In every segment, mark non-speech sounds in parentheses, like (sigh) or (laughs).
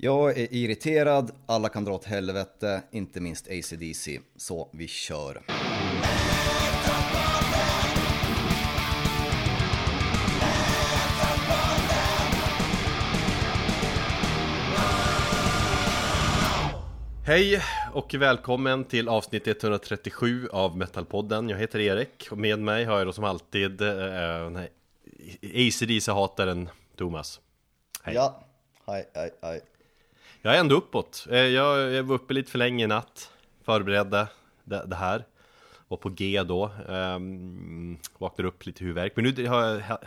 Jag är irriterad, alla kan dra åt helvete, inte minst ACDC. Så vi kör. Hej och välkommen till avsnitt 137 av Metalpodden. Jag heter Erik och med mig har jag då som alltid äh, ACDC-hataren Thomas. Hej. Ja, hej, hej, hej. Jag är ändå uppåt. Eh, jag, jag var uppe lite för länge i natt, förberedde det, det här. Var på G då, ehm, um, vaknade upp lite huvudvärk. Men nu har jag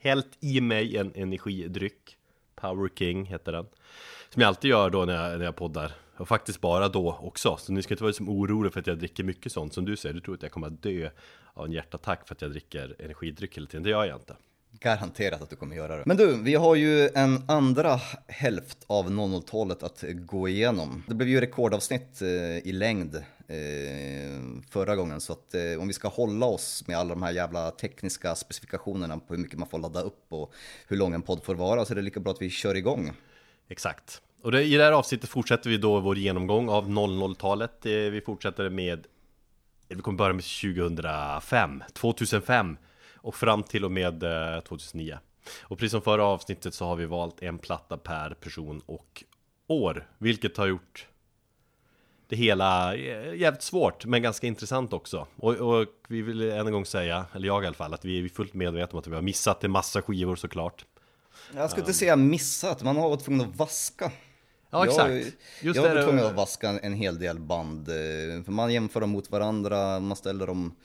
hällt i mig en energidryck. Power King heter den. Som jag alltid gör då när jag, när jag poddar. Och faktiskt bara då också. Så ni ska inte vara liksom oroliga för att jag dricker mycket sånt. Som du säger, du tror att jag kommer att dö av en hjärtattack för att jag dricker energidryck hela tiden. Det gör jag inte. Garanterat att du kommer göra det. Men du, vi har ju en andra hälft av 00-talet att gå igenom. Det blev ju rekordavsnitt eh, i längd eh, förra gången, så att eh, om vi ska hålla oss med alla de här jävla tekniska specifikationerna på hur mycket man får ladda upp och hur lång en podd får vara, så är det lika bra att vi kör igång. Exakt. Och det, i det här avsnittet fortsätter vi då vår genomgång av 00-talet. Vi fortsätter med, vi kommer börja med 2005, 2005 och fram till och med 2009. Eh, och precis som förra avsnittet så har vi valt en platta per person och år, vilket har gjort det hela eh, jävligt svårt, men ganska intressant också. Och, och, vi vill än en gång säga, eller jag i alla fall, att vi är fullt medvetna om att vi har missat en massa skivor såklart. Jag skulle inte säga missat, man har varit tvungen att vaska. Ja, exakt. Jag, Just jag var tvungen att vaska en hel del band, eh, för man jämför dem mot varandra, man ställer dem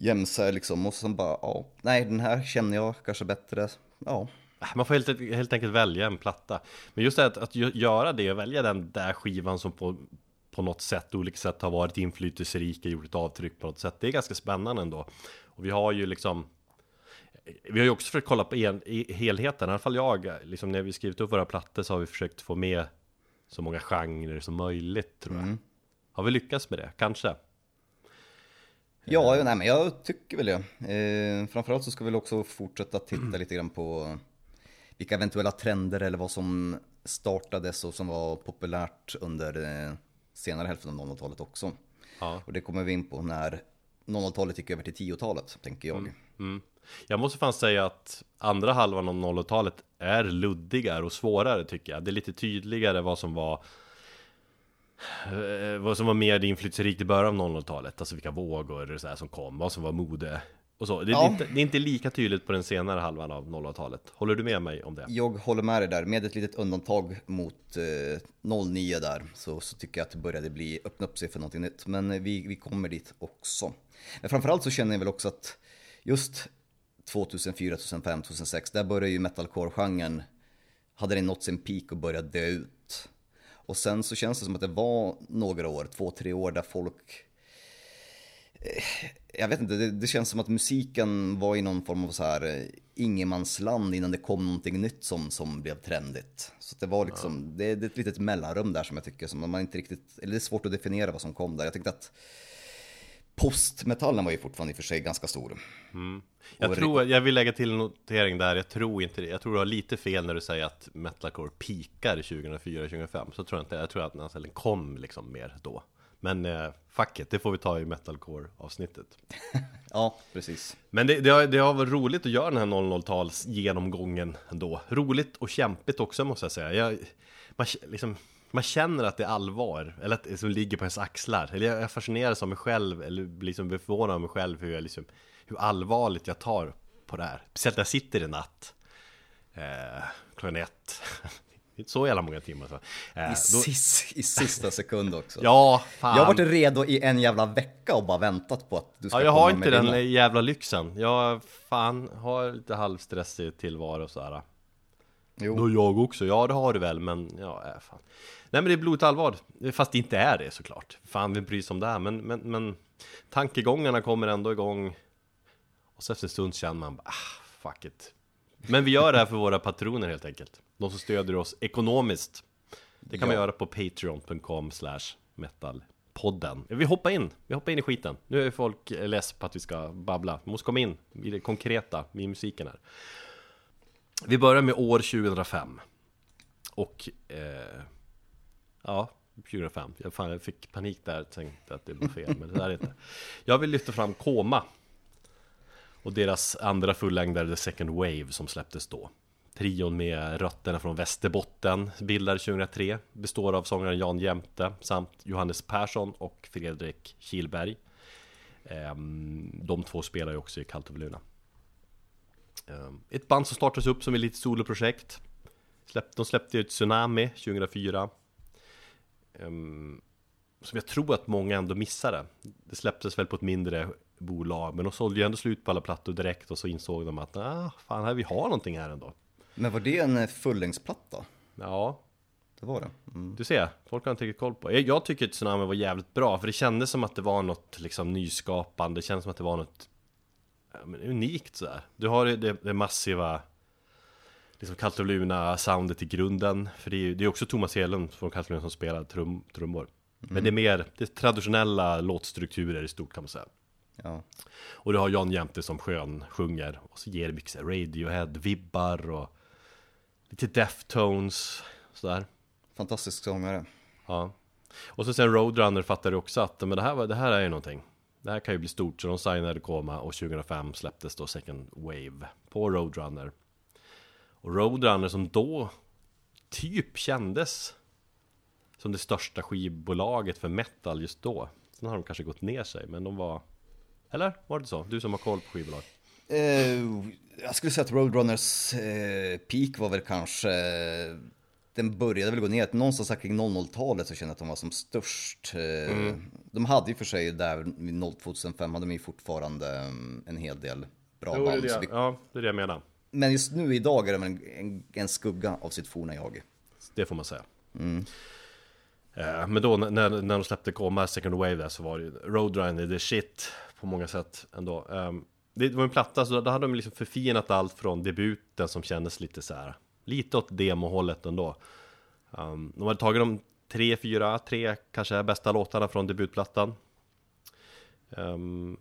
jämsa liksom och sen bara, ja, nej den här känner jag kanske bättre, ja. Man får helt, helt enkelt välja en platta. Men just det att, att göra det och välja den där skivan som på, på något sätt, olika sätt har varit inflytelserika, gjort ett avtryck på något sätt. Det är ganska spännande ändå. Och vi har ju liksom vi har ju också försökt kolla på en, i helheten, i alla fall jag, liksom när vi skrivit upp våra plattor så har vi försökt få med så många genrer som möjligt tror jag. Mm. Har vi lyckats med det? Kanske? Ja, nej, men jag tycker väl det. Eh, framförallt så ska vi också fortsätta titta lite grann på vilka eventuella trender eller vad som startades och som var populärt under eh, senare hälften av 00-talet också. Ja. Och det kommer vi in på när 00-talet gick över till 10-talet, tänker jag. Mm, mm. Jag måste fan säga att andra halvan av 00-talet är luddigare och svårare tycker jag. Det är lite tydligare vad som var vad som var mer inflytelserikt i början av 00-talet, alltså vilka vågor så här som kom, vad som var mode och så. Det är, ja. inte, det är inte lika tydligt på den senare halvan av 00-talet. Håller du med mig om det? Jag håller med dig där, med ett litet undantag mot eh, 09 där, så, så tycker jag att det började bli, öppna upp sig för någonting nytt. Men eh, vi, vi kommer dit också. Men framförallt så känner jag väl också att just 2004, 2005, 2006, där började ju metalcore-genren, hade den nått sin peak och börjat dö ut. Och sen så känns det som att det var några år, två, tre år där folk eh, jag vet inte, det, det, känns som att musiken var i någon form av så här eh, ingenmansland innan det kom någonting nytt som, som blev trendigt. Så det var liksom, ja. det, det, är ett litet mellanrum där som jag tycker som man inte riktigt, eller det är svårt att definiera vad som kom där. Jag tyckte att postmetallen var ju fortfarande i och för sig ganska stor. Mm. Jag, tror, jag vill lägga till en notering där, jag tror inte. Jag tror du har lite fel när du säger att metalcore pikar 2004-2005. Så tror jag inte, jag tror att den kom liksom mer då. Men eh, fuck it, det får vi ta i metalcore avsnittet. (laughs) ja, precis. Men det, det, har, det har varit roligt att göra den här 00-tals genomgången ändå. Roligt och kämpigt också måste jag säga. Jag, man, liksom, man känner att det är allvar, eller att det som ligger på ens axlar. Eller jag fascineras av mig själv, eller blir liksom förvånad av mig själv hur, jag liksom, hur allvarligt jag tar på det här. Speciellt när jag sitter i natt, eh, klockan ett. Inte (laughs) så jävla många timmar så. Eh, I, sis, I sista (laughs) sekund också. ja, fan. Jag har varit redo i en jävla vecka och bara väntat på att du ska Ja, jag har inte den dina. jävla lyxen. Jag fan har lite halvstressig tillvaro och sådär. Jo. Då jag också. Ja, det har du väl, men ja, äh, fan. Nej men det är blodigt allvar, fast det inte är det såklart. Fan, vem bryr sig om det här? Men, men, men tankegångarna kommer ändå igång. Och så efter en stund känner man, ah, fuck it. Men vi gör det här för våra patroner helt enkelt. De som stödjer oss ekonomiskt. Det kan ja. man göra på patreon.com slash metalpodden. Vi hoppar in, vi hoppar in i skiten. Nu är folk less på att vi ska babbla. Vi måste komma in i det konkreta, i musiken här. Vi börjar med år 2005. Och eh, Ja, 2005 jag, fan, jag fick panik där och tänkte att det var fel Men det där är inte. Jag vill lyfta fram Koma Och deras andra fullängdare The Second Wave som släpptes då. Trion med rötterna från Västerbotten bildades 2003 Består av sångaren Jan Jämte samt Johannes Persson och Fredrik Kilberg ehm, De två spelar ju också i Kallt Luna ett band som startades upp som ett litet soloprojekt. De släppte ju Tsunami 2004 ehm, Som jag tror att många ändå missade. Det släpptes väl på ett mindre bolag Men de sålde ju ändå slut på alla plattor direkt och så insåg de att ah, fan här vi har någonting här ändå. Men var det en eh, fullängdsplatta? Ja. Det var det? Mm. Du ser, folk har inte riktigt koll på. Jag tycker att Tsunami var jävligt bra För det kändes som att det var något liksom nyskapande. Det kändes som att det var något ja, unikt sådär Du har det, det massiva Liksom Cult of Luna soundet i grunden. För det är, är också Thomas Hedlund från Cult of Luna som spelar trum, trummor. Mm. Men det är mer det är traditionella låtstrukturer i stort kan man säga. Ja. Och du har Jan Jämte som skön sjunger Och så ger det mycket Radiohead-vibbar och Lite Deftones, sådär. Fantastisk sångare. Ja. Och så sen Roadrunner fattade också att men det, här, det här är ju någonting det här kan ju bli stort så de signade Koma och 2005 släpptes då Second Wave på Roadrunner Och Roadrunner som då typ kändes som det största skivbolaget för metal just då Sen har de kanske gått ner sig men de var Eller? Var det så? Du som har koll på skivbolag Eh, jag skulle säga att Roadrunners eh, peak var väl kanske, den började väl gå ner, någonstans kring 00-talet så kände jag att de var som störst. Eh, mm. De hade ju för sig där, vid 2005 hade de ju fortfarande mm, en hel del bra jo, band. Det det, vi, ja, det är det jag menar. Men just nu idag är de en, en, en skugga av sitt forna jag. Det får man säga. Mm. Eh, men då när, när de släppte Koma Second Wave där så var det Roadrunner the shit på många sätt ändå. Um, det var en platta, så då hade de liksom förfinat allt från debuten som kändes lite så här Lite åt demohållet ändå. Um, De hade tagit de tre, fyra, tre kanske bästa låtarna från debutplattan. Um,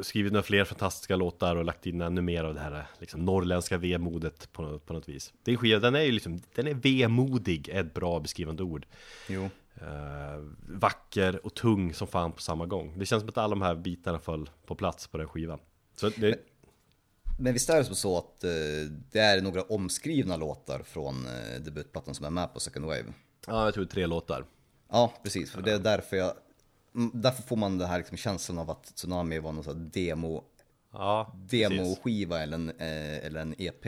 Skrivit några fler fantastiska låtar och lagt in ännu mer av det här liksom, norrländska vemodet på, på något vis. Är skiva, den är ju liksom, den är vemodig, är ett bra beskrivande ord. Jo. Uh, Vacker och tung som fan på samma gång. Det känns som att alla de här bitarna föll på plats på den skivan. Så det... men, visst är det så att eh, det är några omskrivna låtar från eh, debutplattan som är med på Second Wave? Ja, jag tror tre låtar. Ja, precis. För det är därför jag... Därför får man den här liksom känslan av att Tsunami var någon sån demo... Ja, Demoskiva eller en, eh, eller en EP.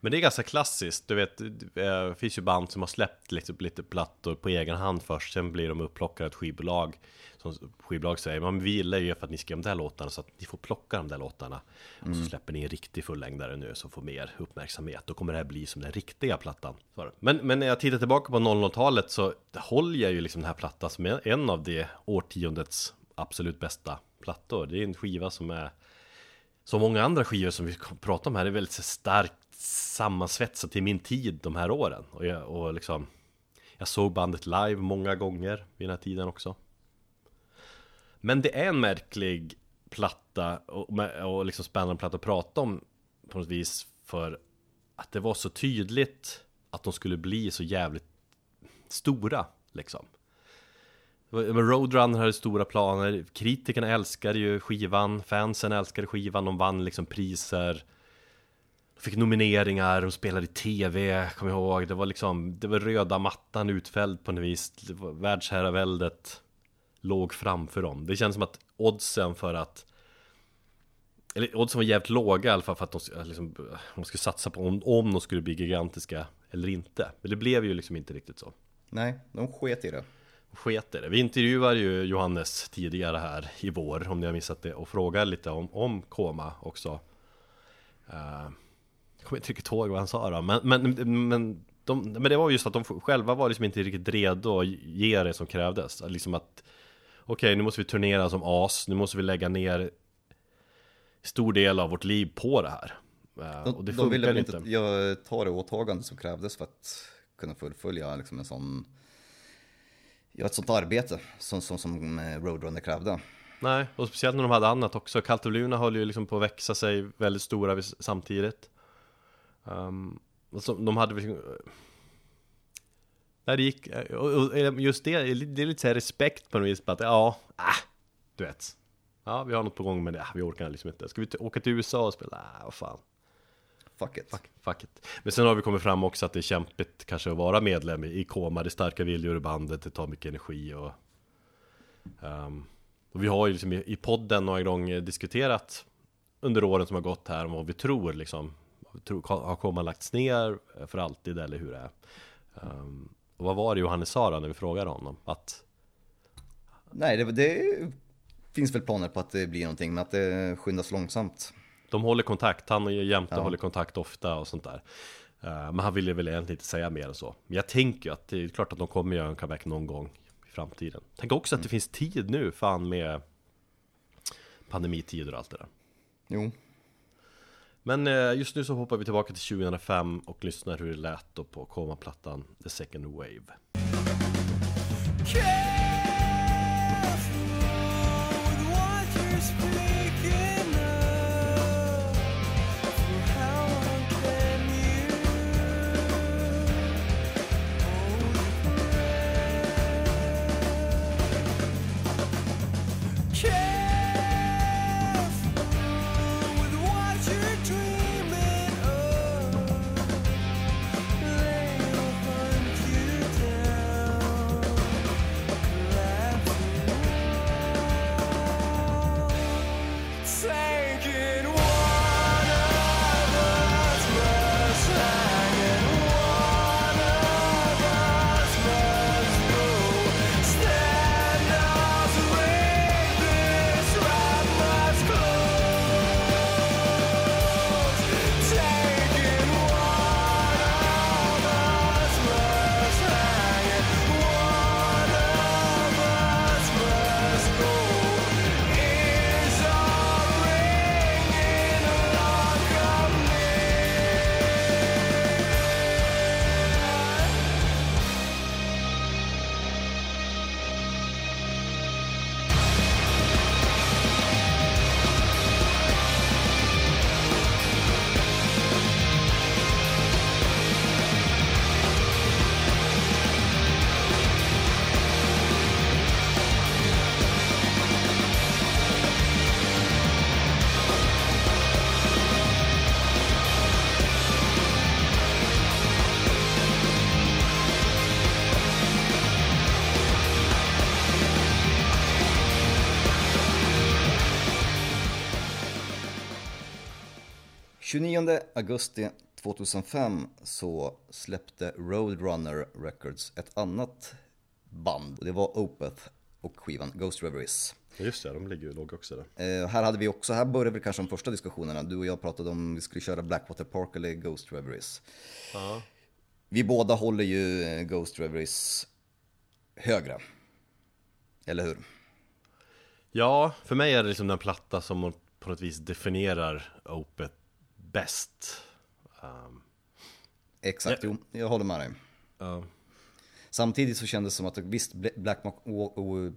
Men det är ganska klassiskt, du vet, det finns ju band som har släppt lite, lite plattor på egen hand först, sen blir de upplockade av ett skivbolag som skivbolag säger, men vi gillar ju för att ni skrev de där låtarna så att ni får plocka de där låtarna. Mm. Och så mm. släpper ni en riktig fullängdare nu som får mer uppmärksamhet. Då kommer det här bli som den riktiga plattan. Men, men när jag tittar tillbaka på 00-talet så håller jag ju liksom den här plattan som är en av det årtiondets absolut bästa plattor. Det är en skiva som är som många andra skivor som vi pratar om här är väldigt starkt sammansvetsat till min tid de här åren. Och, jag, och liksom jag såg bandet live många gånger vid den här tiden också. Men det är en märklig platta och, och liksom spännande platta att prata om på något vis för att det var så tydligt att de skulle bli så jävligt stora liksom. Roadrunner hade stora planer, kritikerna älskade ju skivan, fansen älskade skivan, de vann liksom priser fick nomineringar, de spelade i tv, kommer jag ihåg, det var liksom, det var röda mattan utfälld på något vis, världsherraväldet låg framför dem. Det känns som att oddsen för att eller oddsen var jävligt låga i alla fall för att de, liksom, de skulle satsa på om, om de skulle bli gigantiska eller inte. Men det blev ju liksom inte riktigt så. Nej, de sket i det. Sket i det. Vi intervjuade ju Johannes tidigare här i vår, om ni har missat det, och frågade lite om, om Koma också. Uh, kommer inte riktigt ihåg vad han sa då, men, men, men, de, men det var just att de själva var liksom inte riktigt redo att ge det som krävdes. Liksom att okej, nu måste vi turnera som as, nu måste vi lägga ner stor del av vårt liv på det här. Eh, de, och det de ville väl inte jag ta det åtagande som krävdes för att kunna fullfölja liksom en sån, ja, ett sånt arbete som, som, som eh, Roadrunner krävde. Nej, och speciellt när de hade annat också. Kaltoluna höll ju liksom på att växa sig väldigt stora samtidigt. Um, alltså, de hade liksom, När det gick, och just det, det är lite så respekt på något vis, på att ja, äh, du vet. Ja, vi har något på gång men det, vi orkar liksom inte. Ska vi åka till USA och spela? Äh, vad fan. Fuck it. Fuck, fuck it. Men sen har vi kommit fram också att det är kämpigt kanske att vara medlem i Koma. Det är starka viljor i bandet, det tar mycket energi och... Um, och vi har ju liksom i, i podden några gånger diskuterat under åren som har gått här om vad vi tror liksom. Har Koma lagts ner för alltid eller hur det är? Um, och vad var det Johannes sa då när vi frågade honom? Att... Nej, det, det finns väl planer på att det blir någonting, men att det skyndas långsamt. De håller kontakt, han och Jämte ja. håller kontakt ofta och sånt där. Uh, men han ville väl egentligen inte säga mer än så. Men jag tänker att det är klart att de kommer göra en comeback någon gång i framtiden. Tänk också att det mm. finns tid nu, fan med pandemitider och allt det där. Jo. Men eh, just nu så hoppar vi tillbaka till 2005 och lyssnar hur det lät då på komaplattan The Second Wave. Yeah! augusti 2005 så släppte Roadrunner Records ett annat band. Det var Opeth och skivan Ghost Reveries. Just det, de ligger ju låg också där. Eh, här hade vi också, här började vi kanske de första diskussionerna. Du och jag pratade om vi skulle köra Blackwater Park eller Ghost Reveries. Uh Vi båda håller ju Ghost Reveries högre. Eller hur? Ja, för mig är det liksom den platta som på något vis definierar Opeth bäst. Um, Exakt, ja. jo, jag håller med dig. Uh. Samtidigt så kändes det som att visst, Black,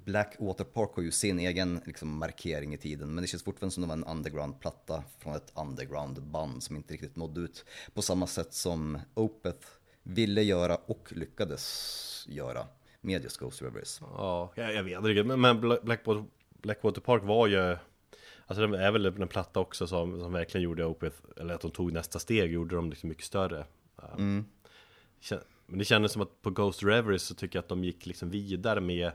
Blackwater Park har ju sin egen liksom, markering i tiden. Men det känns fortfarande som att det var en underground-platta från ett underground-band som inte riktigt nådde ut. På samma sätt som Opeth ville göra och lyckades göra med just Ghost Rivers. Ja, jag vet inte. Men Blackwater, Blackwater Park var ju Alltså det är väl en platta också som, som verkligen gjorde Opeth, eller att de tog nästa steg, gjorde dem liksom mycket större. Mm. Men det kändes som att på Ghost Reveries så tycker jag att de gick liksom vidare med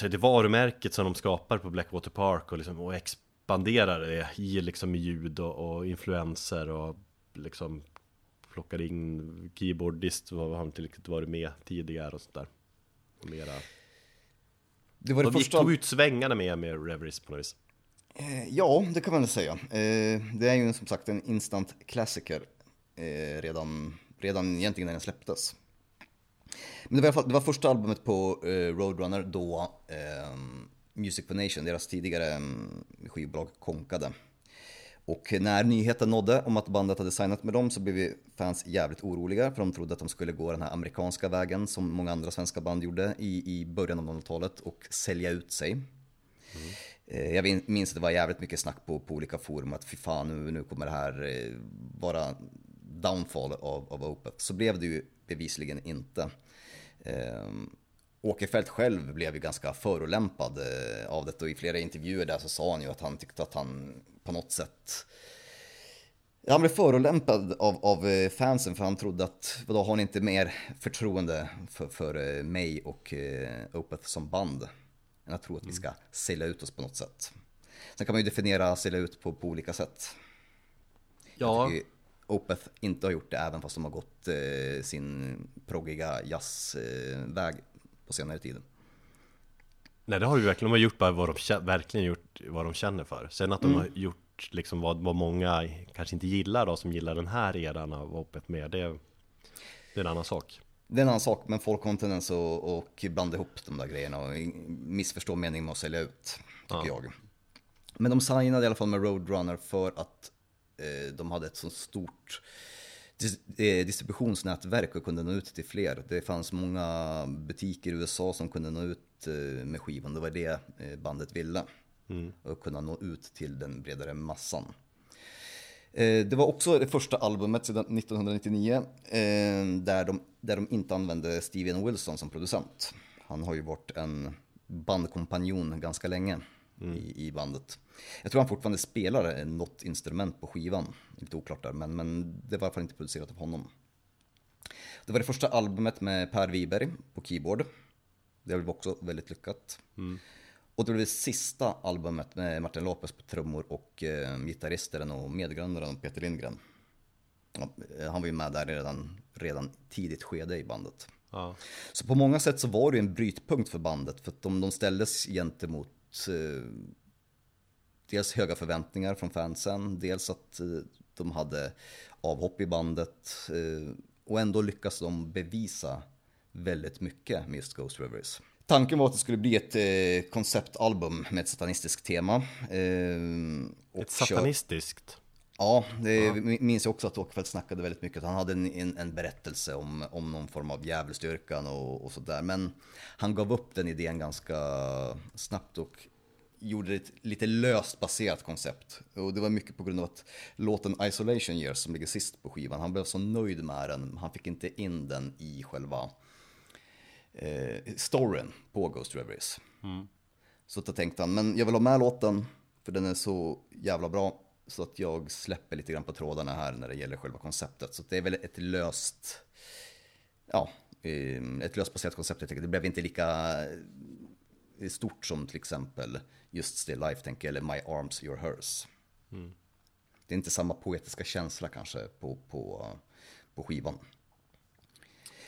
det varumärket som de skapar på Blackwater Park och, liksom, och expanderar det i liksom ljud och, och influenser och liksom plockar in keyboardist och har inte riktigt varit med tidigare och sånt där. Och mera det var det de första... tog ut svängarna med, med Reveries på något vis. Eh, ja, det kan man väl säga. Eh, det är ju som sagt en instant klassiker eh, redan, redan egentligen när den släpptes. Men det var, det var första albumet på Roadrunner då Music for Nation, deras tidigare mm, skivbolag, konkade. Och när nyheten nådde om att bandet hade signat med dem så blev vi fans jävligt oroliga för de trodde att de skulle gå den här amerikanska vägen som många andra svenska band gjorde i, i början av 00-talet och sälja ut sig. Mm. Jag minns att det var jävligt mycket snack på, på olika forum att fy fan nu, nu kommer det här eh, vara downfall av, av Opeth. Så blev det ju bevisligen inte. Eh, Åkerfeldt själv blev ju ganska förolämpad eh, av det och i flera intervjuer där så sa han ju att han tyckte att han på något sätt han blev förolämpad av, av eh, fansen för han trodde att, vadå, har ni inte mer förtroende för, för eh, mig och uh, Opeth som band? Än att tro att vi ska sälja ut oss på något sätt. Sen kan man ju definiera sälja ut på, på olika sätt. Ja. Opeth inte har gjort det även fast de har gått eh, sin proggiga jazzväg eh, på senare tid. Nej det har ju verkligen, de har gjort bara vad de verkligen gjort vad de känner för. Sen att de mm. har gjort liksom vad, vad många kanske inte gillar då, som gillar den här eran av Opeth mer, det, det är en annan sak. Det är en annan sak, men folk har en tendens att blanda ihop de där grejerna och missförstå meningen med att sälja ut, tycker ja. jag. Men de signade i alla fall med Roadrunner för att eh, de hade ett så stort distributionsnätverk och kunde nå ut till fler. Det fanns många butiker i USA som kunde nå ut eh, med skivan. Det var det eh, bandet ville. Mm. Och kunna nå ut till den bredare massan. Det var också det första albumet sedan 1999 där de, där de inte använde Steven Wilson som producent. Han har ju varit en bandkompanjon ganska länge mm. i, i bandet. Jag tror han fortfarande spelar något instrument på skivan. Lite oklart där, men, men det var i alla fall inte producerat av honom. Det var det första albumet med Per Wiberg på keyboard. Det blev också väldigt lyckat. Mm. Och det blev det sista albumet med Martin Lopez på trummor och eh, gitarristen och medgrundaren Peter Lindgren. Ja, han var ju med där redan, redan tidigt skede i bandet. Ja. Så på många sätt så var det en brytpunkt för bandet för att de, de ställdes gentemot eh, dels höga förväntningar från fansen, dels att eh, de hade avhopp i bandet eh, och ändå lyckas de bevisa väldigt mycket med just Ghost Rivers. Tanken var att det skulle bli ett eh, konceptalbum med ett satanistiskt tema. ett satanistiskt? Ja, det ja. minns jag också att Åkerfeldt snackade väldigt mycket. Han hade en, en, en berättelse om, om någon form av djävulsdyrkan och, och sådär. Men han gav upp den idén ganska snabbt och gjorde ett lite löst baserat koncept. Och det var mycket på grund av att låten Isolation Years som ligger sist på skivan, han blev så nöjd med den, han fick inte in den i själva eh, storyn på Ghost Reveries. Mm. Så då tänkte han, men jag vill ha med låten, för den är så jävla bra, så att jag släpper lite grann på trådarna här när det gäller själva konceptet. Så det är väl ett löst, ja, eh, ett löst baserat koncept. Det blev inte lika stort som till exempel just Still Life tänker eller My Arms Your Hers. Mm. Det är inte samma poetiska känsla kanske på, på, på skivan.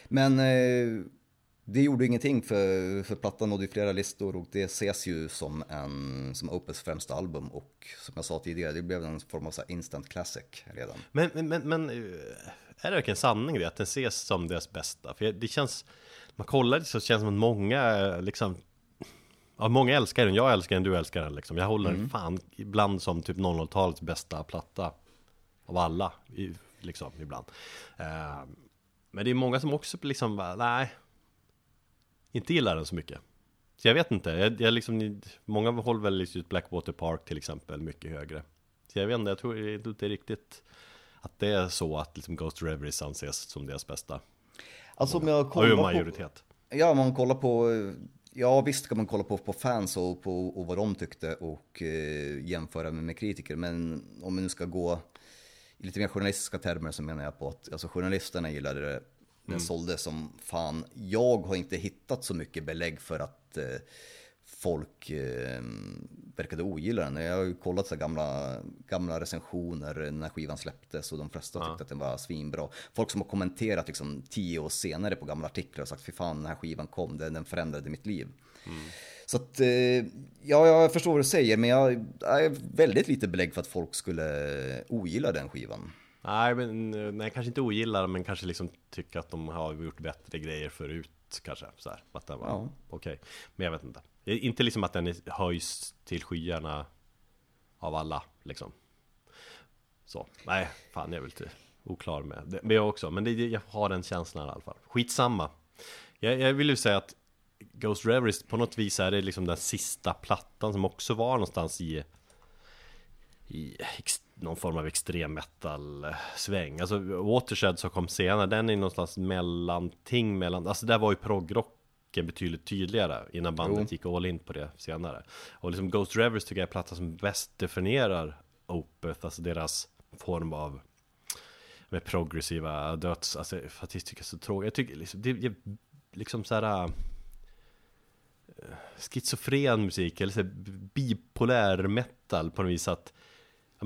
Men eh, det gjorde ingenting för, för plattan nådde ju flera listor och det ses ju som, en, som Opus främsta album och som jag sa tidigare, det blev en form av så instant classic redan. Men, men, men eh, är det verkligen sanning det att den ses som deras bästa? För det känns, man kollar så känns det som att många liksom Ja, många älskar den, jag älskar den, du älskar den liksom. Jag håller mm. den fan ibland som typ 00-talets bästa platta Av alla, liksom ibland eh, Men det är många som också liksom bara, nej Inte gillar den så mycket Så jag vet inte, jag, jag liksom, många håller väl liksom Blackwater Park till exempel mycket högre Så jag vet inte, jag tror inte riktigt Att det är så att liksom Ghost Reveries anses som deras bästa Alltså om jag kollar majoritet. på Ja, man kollar på Ja visst kan man kolla på, på fans och, på, och vad de tyckte och eh, jämföra med, med kritiker. Men om man nu ska gå i lite mer journalistiska termer så menar jag på att alltså, journalisterna gillade det. Den mm. sålde som fan. Jag har inte hittat så mycket belägg för att eh, folk eh, verkade ogilla den. Jag har ju kollat så gamla, gamla recensioner när skivan släpptes och de flesta ja. tyckte att den var svinbra. Folk som har kommenterat liksom tio år senare på gamla artiklar och sagt fy fan den här skivan kom, den, den förändrade mitt liv. Mm. Så att, eh, ja, jag förstår vad du säger, men jag har väldigt lite belägg för att folk skulle ogilla den skivan. Nej, men, nej, kanske inte ogillar men kanske liksom tycker att de har gjort bättre grejer förut kanske. Så här, att det var ja. okej. Okay. Men jag vet inte. Inte liksom att den höjs till skyarna av alla liksom. Så, nej, fan jag är väl lite oklar med det. Men jag också, men det, jag har den känslan i alla fall. Skitsamma. Jag, jag vill ju säga att Ghost Reveries på något vis är det liksom den sista plattan som också var någonstans i i någon form av extrem metal-sväng. Alltså Watershed som kom senare, den är någon slags mellanting mellan, alltså där var ju progrocken betydligt tydligare innan bandet jo. gick all in på det senare. Och liksom Ghost Revers tycker jag är plattan som bäst definierar Opeth, alltså deras form av med progressiva döds, alltså för att jag tycker det är så tråkigt. Jag tycker liksom, det är liksom så här äh, schizofren musik eller så här, bipolär metal på något vis att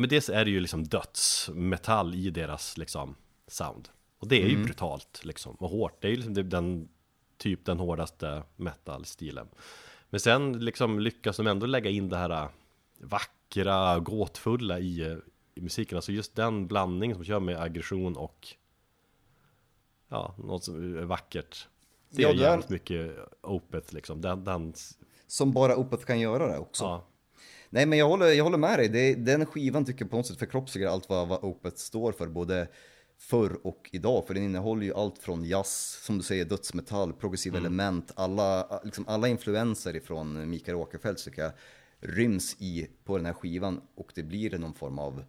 men dels är det ju liksom dödsmetall i deras liksom sound. Och det är ju mm. brutalt liksom och hårt. Det är ju liksom den typ den hårdaste metal-stilen. Men sen liksom lyckas de ändå lägga in det här äh, vackra, gåtfulla i, äh, i musiken. Alltså just den blandning som kör med aggression och Ja, något som är vackert. Det är ja, jävligt mycket Opeth liksom. Den, den... Som bara Opeth kan göra det också. Ja. Nej men jag håller, jag håller med dig, det, den skivan tycker jag på något sätt förkroppsligar allt vad, vad Opeth står för, både förr och idag, för den innehåller ju allt från jazz, som du säger, dödsmetall, progressiva mm. element, alla, liksom alla influenser ifrån Mikael Åkerfeldt tycker jag ryms i på den här skivan och det blir någon form av,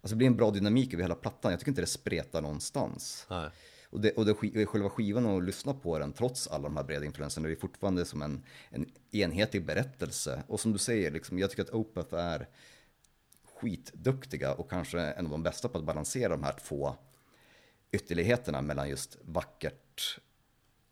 alltså det blir en bra dynamik över hela plattan, jag tycker inte det spretar någonstans. Nej. Och, det, och det, själva skivan och lyssna på den, trots alla de här breda influenserna, det är fortfarande som en, en enhetlig berättelse. Och som du säger, liksom, jag tycker att Opeth är skitduktiga och kanske en av de bästa på att balansera de här två ytterligheterna mellan just vackert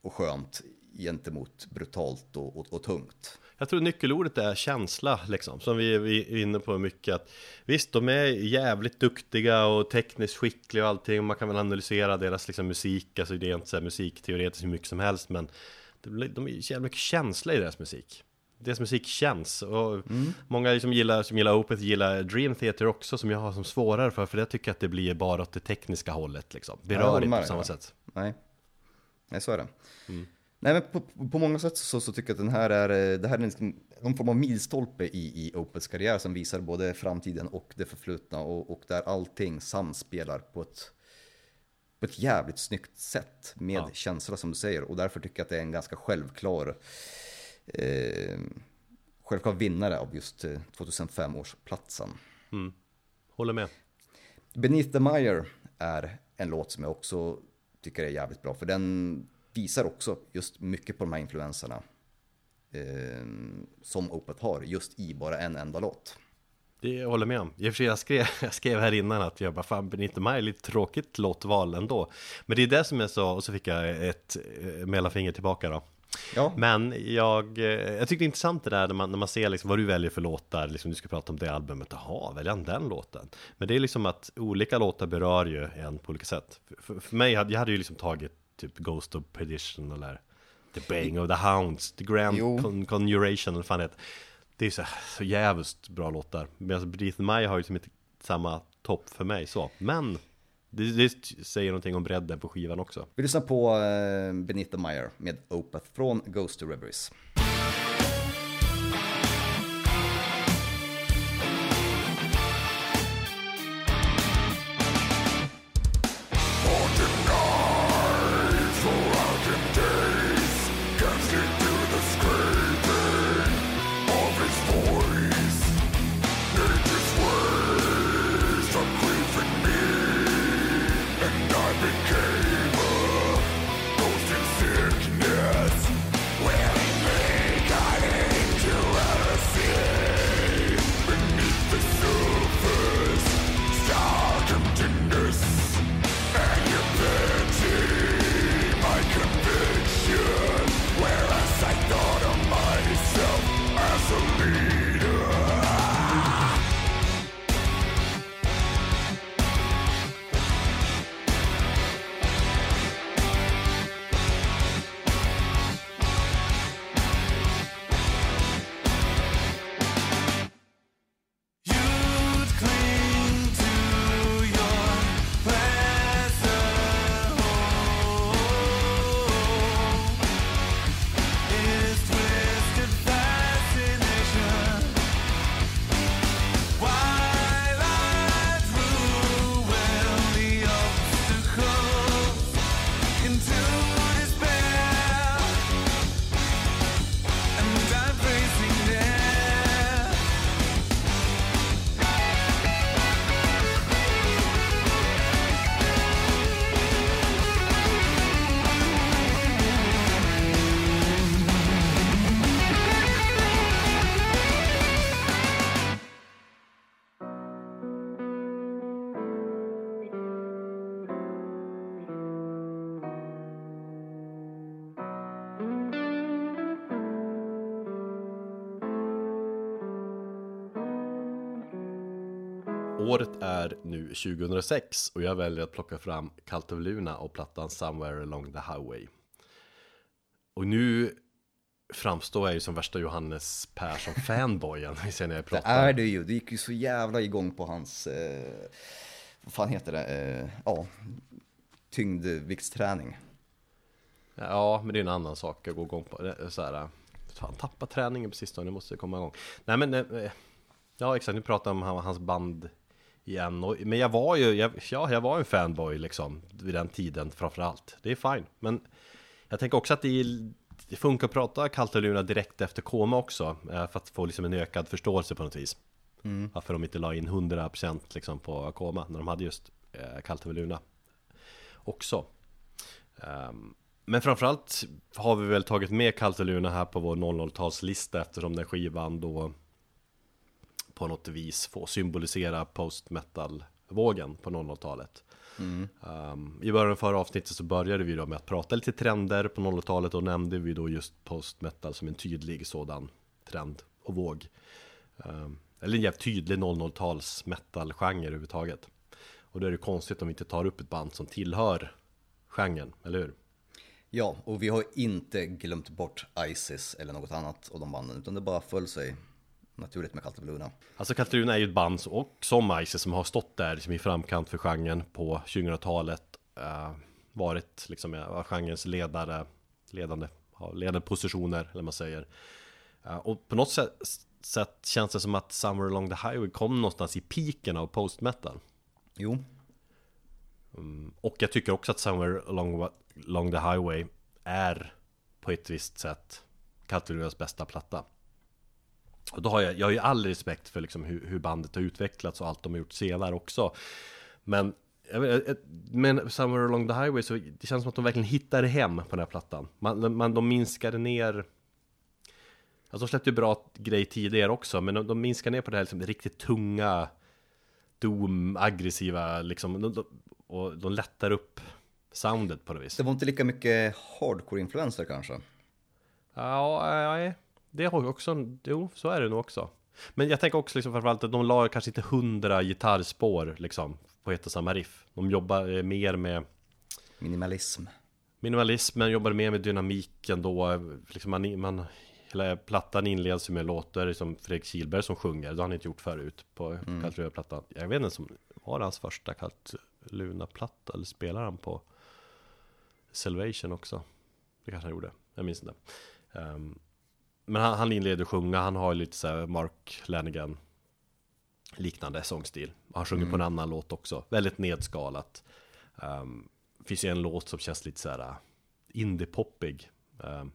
och skönt gentemot brutalt och, och, och tungt. Jag tror nyckelordet är känsla liksom, som vi är inne på mycket att Visst, de är jävligt duktiga och tekniskt skickliga och allting man kan väl analysera deras liksom, musik, alltså det är inte så här musikteoretiskt hur mycket som helst men de är jävligt mycket känsla i deras musik deras musik känns och mm. många som gillar, som gillar Opeth gillar Dream Theater också som jag har som svårare för för jag tycker att det blir bara åt det tekniska hållet liksom berör inte på samma sätt Nej, Nej så är det mm. Nej men på, på många sätt så, så, tycker jag att den här är, eh, det här är en, någon form av milstolpe i, i Opets karriär som visar både framtiden och det förflutna och, och där allting samspelar på ett, på ett jävligt snyggt sätt med ja. känsla som du säger och därför tycker jag att det är en ganska självklar eh, självklar vinnare av just 2005 eh, års platsen. Mm. Håller med. Beneath the Mire är en låt som jag också tycker är jävligt bra för den visar också just mycket på de här influenserna eh, som Opeth har just i bara en enda låt. Det jag håller med om. I och för sig jag skrev, (laughs) jag skrev här innan att jag bara fan Benito Maj lite tråkigt låtval ändå. Men det är det som är så, och så fick jag ett eh, mellanfinger tillbaka då. Ja. Men jag, eh, jag tyckte det är intressant det där när man, när man ser liksom vad du väljer för låtar, liksom du ska prata om det albumet, jaha, väljer han den låten? Men det är liksom att olika låtar berör ju en på olika sätt. För, för mig, jag hade ju liksom tagit typ Ghost of Perdition eller The Bang of the Hounds, The Grand Con Conjuration eller fan det Det är så, så jävligt bra låtar. Men alltså Beneath Maya har ju liksom inte samma topp för mig så. Men det, det, säger någonting om bredden på skivan också. Vi lyssnar på Beneath the Mire med Opeth från Ghost to Reveries. Året är nu 2006 och jag väljer att plocka fram Cult of Luna och plattan Somewhere Along the Highway. Och nu framstår jag ju som värsta Johannes Persson-fanboyen, (laughs) när jag pratar. Det är det ju, det gick ju så jävla igång på hans, eh, vad fan heter det, eh, ja, tyngdviktsträning. Ja, men det är en annan sak att gå igång på. Så här, fan, tappa träningen på sistone, nu måste komma igång. Nej men, eh, ja exakt, nu pratar jag om hans band igen. Och, men jag var ju, jag, ja, jag var en fanboy liksom vid den tiden framförallt. Det är fine. Men jag tänker också att det, är, det funkar att prata Kaltaluna direkt efter koma också. Eh, för att få liksom en ökad förståelse på något vis. Mm. Varför de inte la in 100% liksom på koma när de hade just eh, Kaltaluna också. Um, men framförallt har vi väl tagit med Kaltaluna här på vår 00-talslista eftersom den skivan då på något vis få symbolisera post metal-vågen på 00-talet. Mm. Um, I början av förra avsnittet så började vi då med att prata lite trender på 00-talet och nämnde vi då just post metal som en tydlig sådan trend och våg. Um, eller en jävligt tydlig 00-tals metal-genre överhuvudtaget. Och då är det konstigt om vi inte tar upp ett band som tillhör genren, eller hur? Ja, och vi har inte glömt bort Isis eller något annat av de banden, utan det bara föll sig naturligt med Kaltebluna. Alltså Kaltebluna är ju ett band och som Isis som har stått där liksom i framkant för genren på 2000-talet. Uh, varit liksom uh, genrens ledare, ledande, ledande positioner, eller man säger. Uh, och på något sätt, sätt känns det som att Summer Along the Highway kom någonstans i piken av post metal. Jo. Um, och jag tycker också att Summer Along, Along the Highway är på ett visst sätt Kaltelunas bästa platta. Och då har jag, jag har ju all respekt för liksom hur, hur, bandet har utvecklats och allt de har gjort senare också. Men, men Somewhere Along the Highway, så det känns som att de verkligen hittade hem på den här plattan. Man, man, de minskade ner Alltså de släppte ju bra grej tidigare också, men de, de minskar ner på det här liksom, riktigt tunga Doom, aggressiva liksom, de, de, och de lättar upp soundet på något vis. Det var inte lika mycket hardcore-influenser kanske? Ja, nej. Det har också, jo, så är det nog också. Men jag tänker också liksom framförallt att de la kanske inte hundra gitarrspår liksom på ett och samma riff. De jobbar mer med Minimalism. Minimalismen jobbar mer med dynamiken då. Liksom man, man, hela plattan inleds med låtar som Fredrik Kilberg som sjunger. Det har han inte gjort förut på mm. Kallt plattan Jag vet inte, som var det hans första Kallt Luna-platta? Eller spelar han på Salvation också? Det kanske han gjorde, jag minns inte. Um, men han, han inleder sjunga, han har lite så Mark Lanigan liknande sångstil. Han sjunger mm. på en annan låt också, väldigt nedskalat. Um, finns ju en låt som känns lite så här uh, indie-poppig. Um,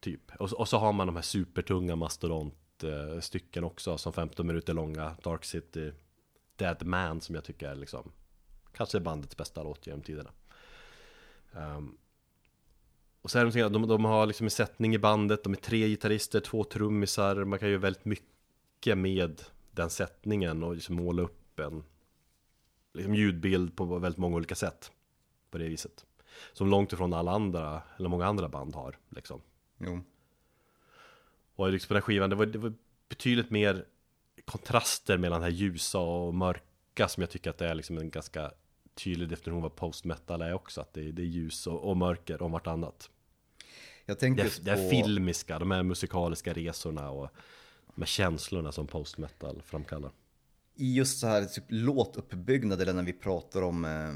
typ. Och, och, så har man de här supertunga mastodont-stycken uh, också, som 15 minuter långa. Dark City, Dead Man, som jag tycker är liksom kanske bandets bästa låt genom tiderna. Um, och så är de, de, de har liksom en sättning i bandet, de är tre gitarrister, två trummisar, man kan göra väldigt mycket med den sättningen och liksom måla upp en liksom ljudbild på väldigt många olika sätt. På det viset. Som långt ifrån alla andra, eller många andra band har liksom. Jo. Och liksom på den skivan, det var, det var betydligt mer kontraster mellan det här ljusa och mörka som jag tycker att det är liksom en ganska tydlig definition vad post metal är också. Att det är, det är ljus och, och mörker om vartannat. Jag tänker det, det är filmiska, de här musikaliska resorna och här känslorna som post metal framkallar. I just så här typ låtuppbyggnad eller när vi pratar om eh,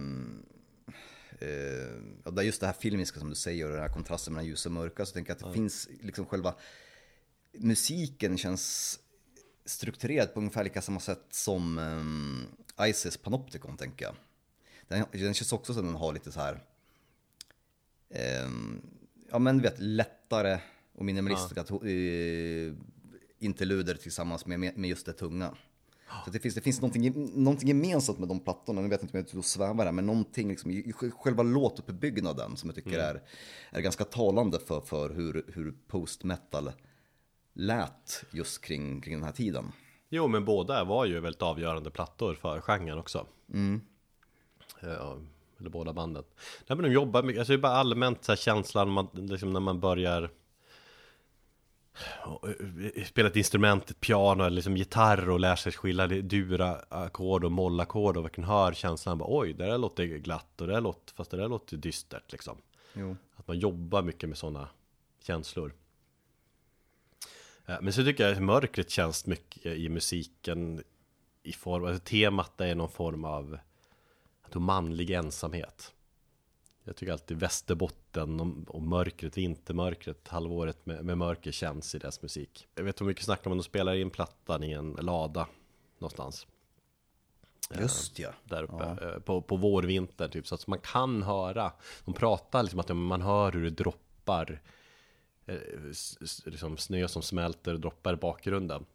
eh, just det här filmiska som du säger och den här kontrasten mellan ljus och mörka så tänker jag att det ja. finns liksom själva musiken känns strukturerad på ungefär lika samma sätt som um, Isis Panopticon tänker jag. Den, den känns också som den har lite så här um, ja men vet, lättare och minimalistiska ja. uh, interluder tillsammans med, med just det tunga. Så det finns, det finns någonting, någonting gemensamt med de plattorna, nu vet inte om jag är ute och svävar här, men någonting liksom i själva låtuppbyggnaden som jag tycker mm. är, är ganska talande för, för hur, hur post metal lät just kring, kring den här tiden. Jo, men båda var ju väldigt avgörande plattor för genren också. Mm. Ja, eller båda banden. Nej men de jobbar mycket, alltså det är bara allmänt så här känslan man, liksom när man börjar eh, spela ett instrument, ett piano eller liksom gitarr och lär sig skilja dura ackord och mollackord och verkligen hör känslan bara, oj, det där låter glatt och det där låter, fast det där låter dystert liksom. Jo. Att man jobbar mycket med sådana känslor. Men så tycker jag att mörkret känns mycket i musiken i form, alltså temat är någon form av tror manlig ensamhet. Jag tycker alltid Västerbotten och, och mörkret, vintermörkret, halvåret med, med mörker känns i deras musik. Jag vet hur mycket snackar om de spelar in plattan i en lada någonstans. Just ja. Där uppe ja. Eh, på, på vårvinter typ. Så att man kan höra. De pratar liksom att man hör hur det droppar. Eh, liksom snö som smälter och droppar i bakgrunden.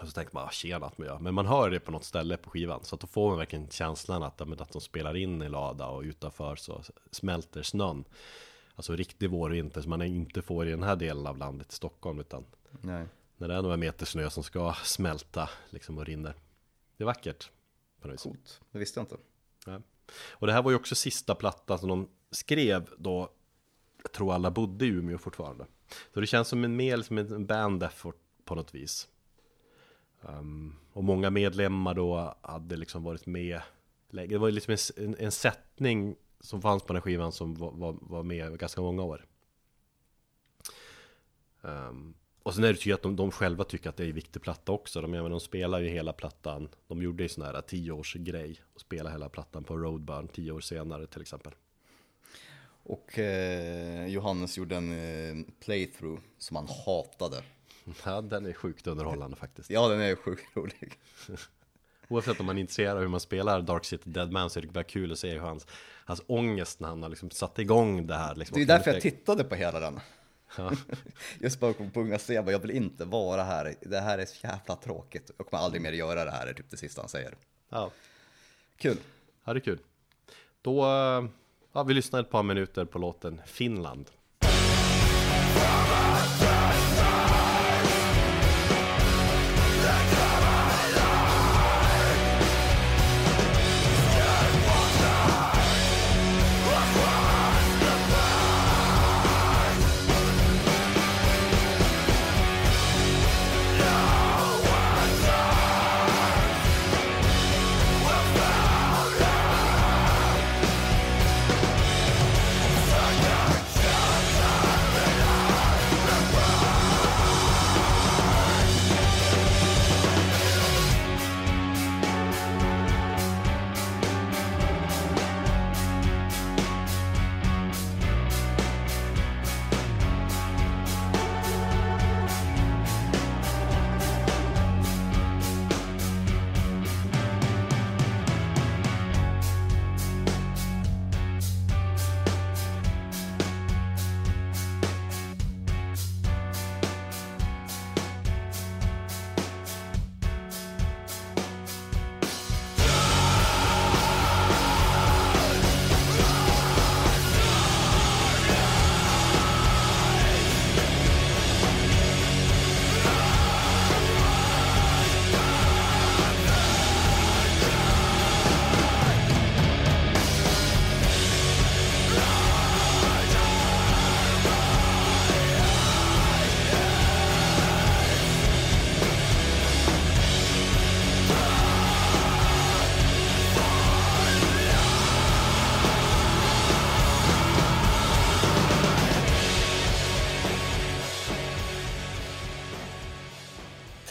Och så tänker man, ah, tjena att man gör. Men man hör det på något ställe på skivan. Så att då får man verkligen känslan att, att de spelar in i lada och utanför så smälter snön. Alltså riktig vårvinter som man inte får i den här delen av landet, Stockholm. Utan Nej. när det är några meter snö som ska smälta liksom och rinner. Det är vackert. På något Coolt, det visste jag inte. Ja. Och det här var ju också sista plattan som de skrev då jag tror alla bodde i Umeå fortfarande. Så det känns som en mer som en band effort på något vis. Um, och många medlemmar då hade liksom varit med Det var liksom en, en, sättning som fanns på den här skivan som var, var, var med ganska många år. Um, och sen är det ju att de, de själva tycker att det är en viktig platta också. De, menar, de spelar ju hela plattan. De gjorde ju sån här tioårsgrej och spelade hela plattan på Roadburn tio år senare till exempel. Och eh, Johannes gjorde en eh, playthrough som han hatade. (laughs) Ja, den är sjukt underhållande faktiskt. Ja, den är sjukt rolig. (laughs) Oavsett om man är intresserad av hur man spelar Dark City Dead Man så är det bara kul att se hur hans, hans ångest när han har liksom satt igång det här. Liksom, det är därför jag tittade på hela den. Ja. (laughs) Just bara på unga se, jag vill inte vara här. Det här är så jävla tråkigt. Jag kommer aldrig mer göra det här, är typ det sista han säger. Ja. Kul. Ja, det är kul. Då, ja, vi lyssnar ett par minuter på låten Finland.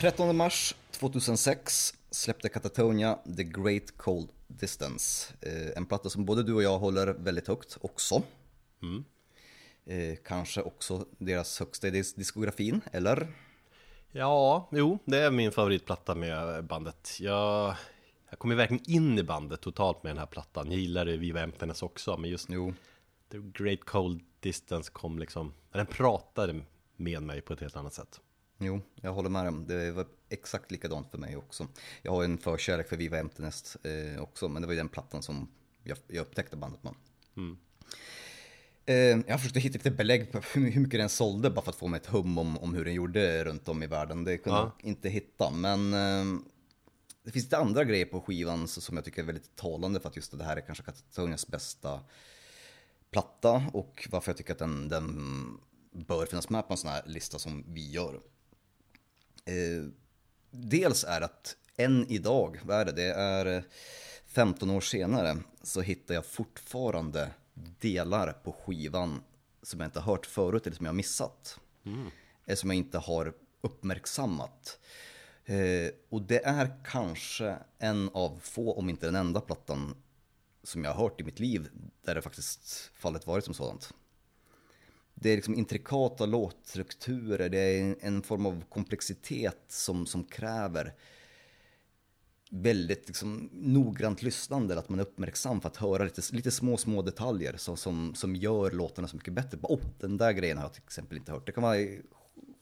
Trettonde mars 2006 släppte Catatonia The Great Cold Distance. Eh, en platta som både du och jag håller väldigt högt också. Mm. Eh, kanske också deras högsta i diskografin, eller? Ja, jo, det är min favoritplatta med bandet. Jag, jag kom ju verkligen in i bandet totalt med den här plattan. Jag gillade Viva Emptiness också, men just jo. The Great Cold Distance kom liksom, den pratade med mig på ett helt annat sätt. Jo, jag håller med dig. Det var exakt likadant för mig också. Jag har en förkärlek för Viva Emptiness eh, också, men det var ju den plattan som jag, jag upptäckte bandet med. Mm. Eh, jag försökte hitta lite belägg på hur, mycket den sålde bara för att få mig ett hum om, om hur den gjorde runt om i världen. Det kunde ja. jag inte hitta, men eh, det finns lite andra grejer på skivan som jag tycker är väldigt talande för att just det här är kanske Katatonias bästa platta och varför jag tycker att den, den bör finnas med på en sån här lista som vi gör. Eh, dels är att än idag, vad är det, det är 15 år senare, så hittar jag fortfarande delar på skivan som jag inte har hört förut eller som jag har missat. Mm. Eller som jag inte har uppmärksammat. Eh, och det är kanske en av få, om inte den enda plattan som jag har hört i mitt liv där det faktiskt fallet varit som sådant. Det är liksom intrikata låtstrukturer, det är en form av komplexitet som, som kräver väldigt liksom, noggrant lyssnande, att man är uppmärksam för att höra lite, lite små, små detaljer som, som, som gör låtarna så mycket bättre. oh, den där grejen har jag till exempel inte hört. Det kan vara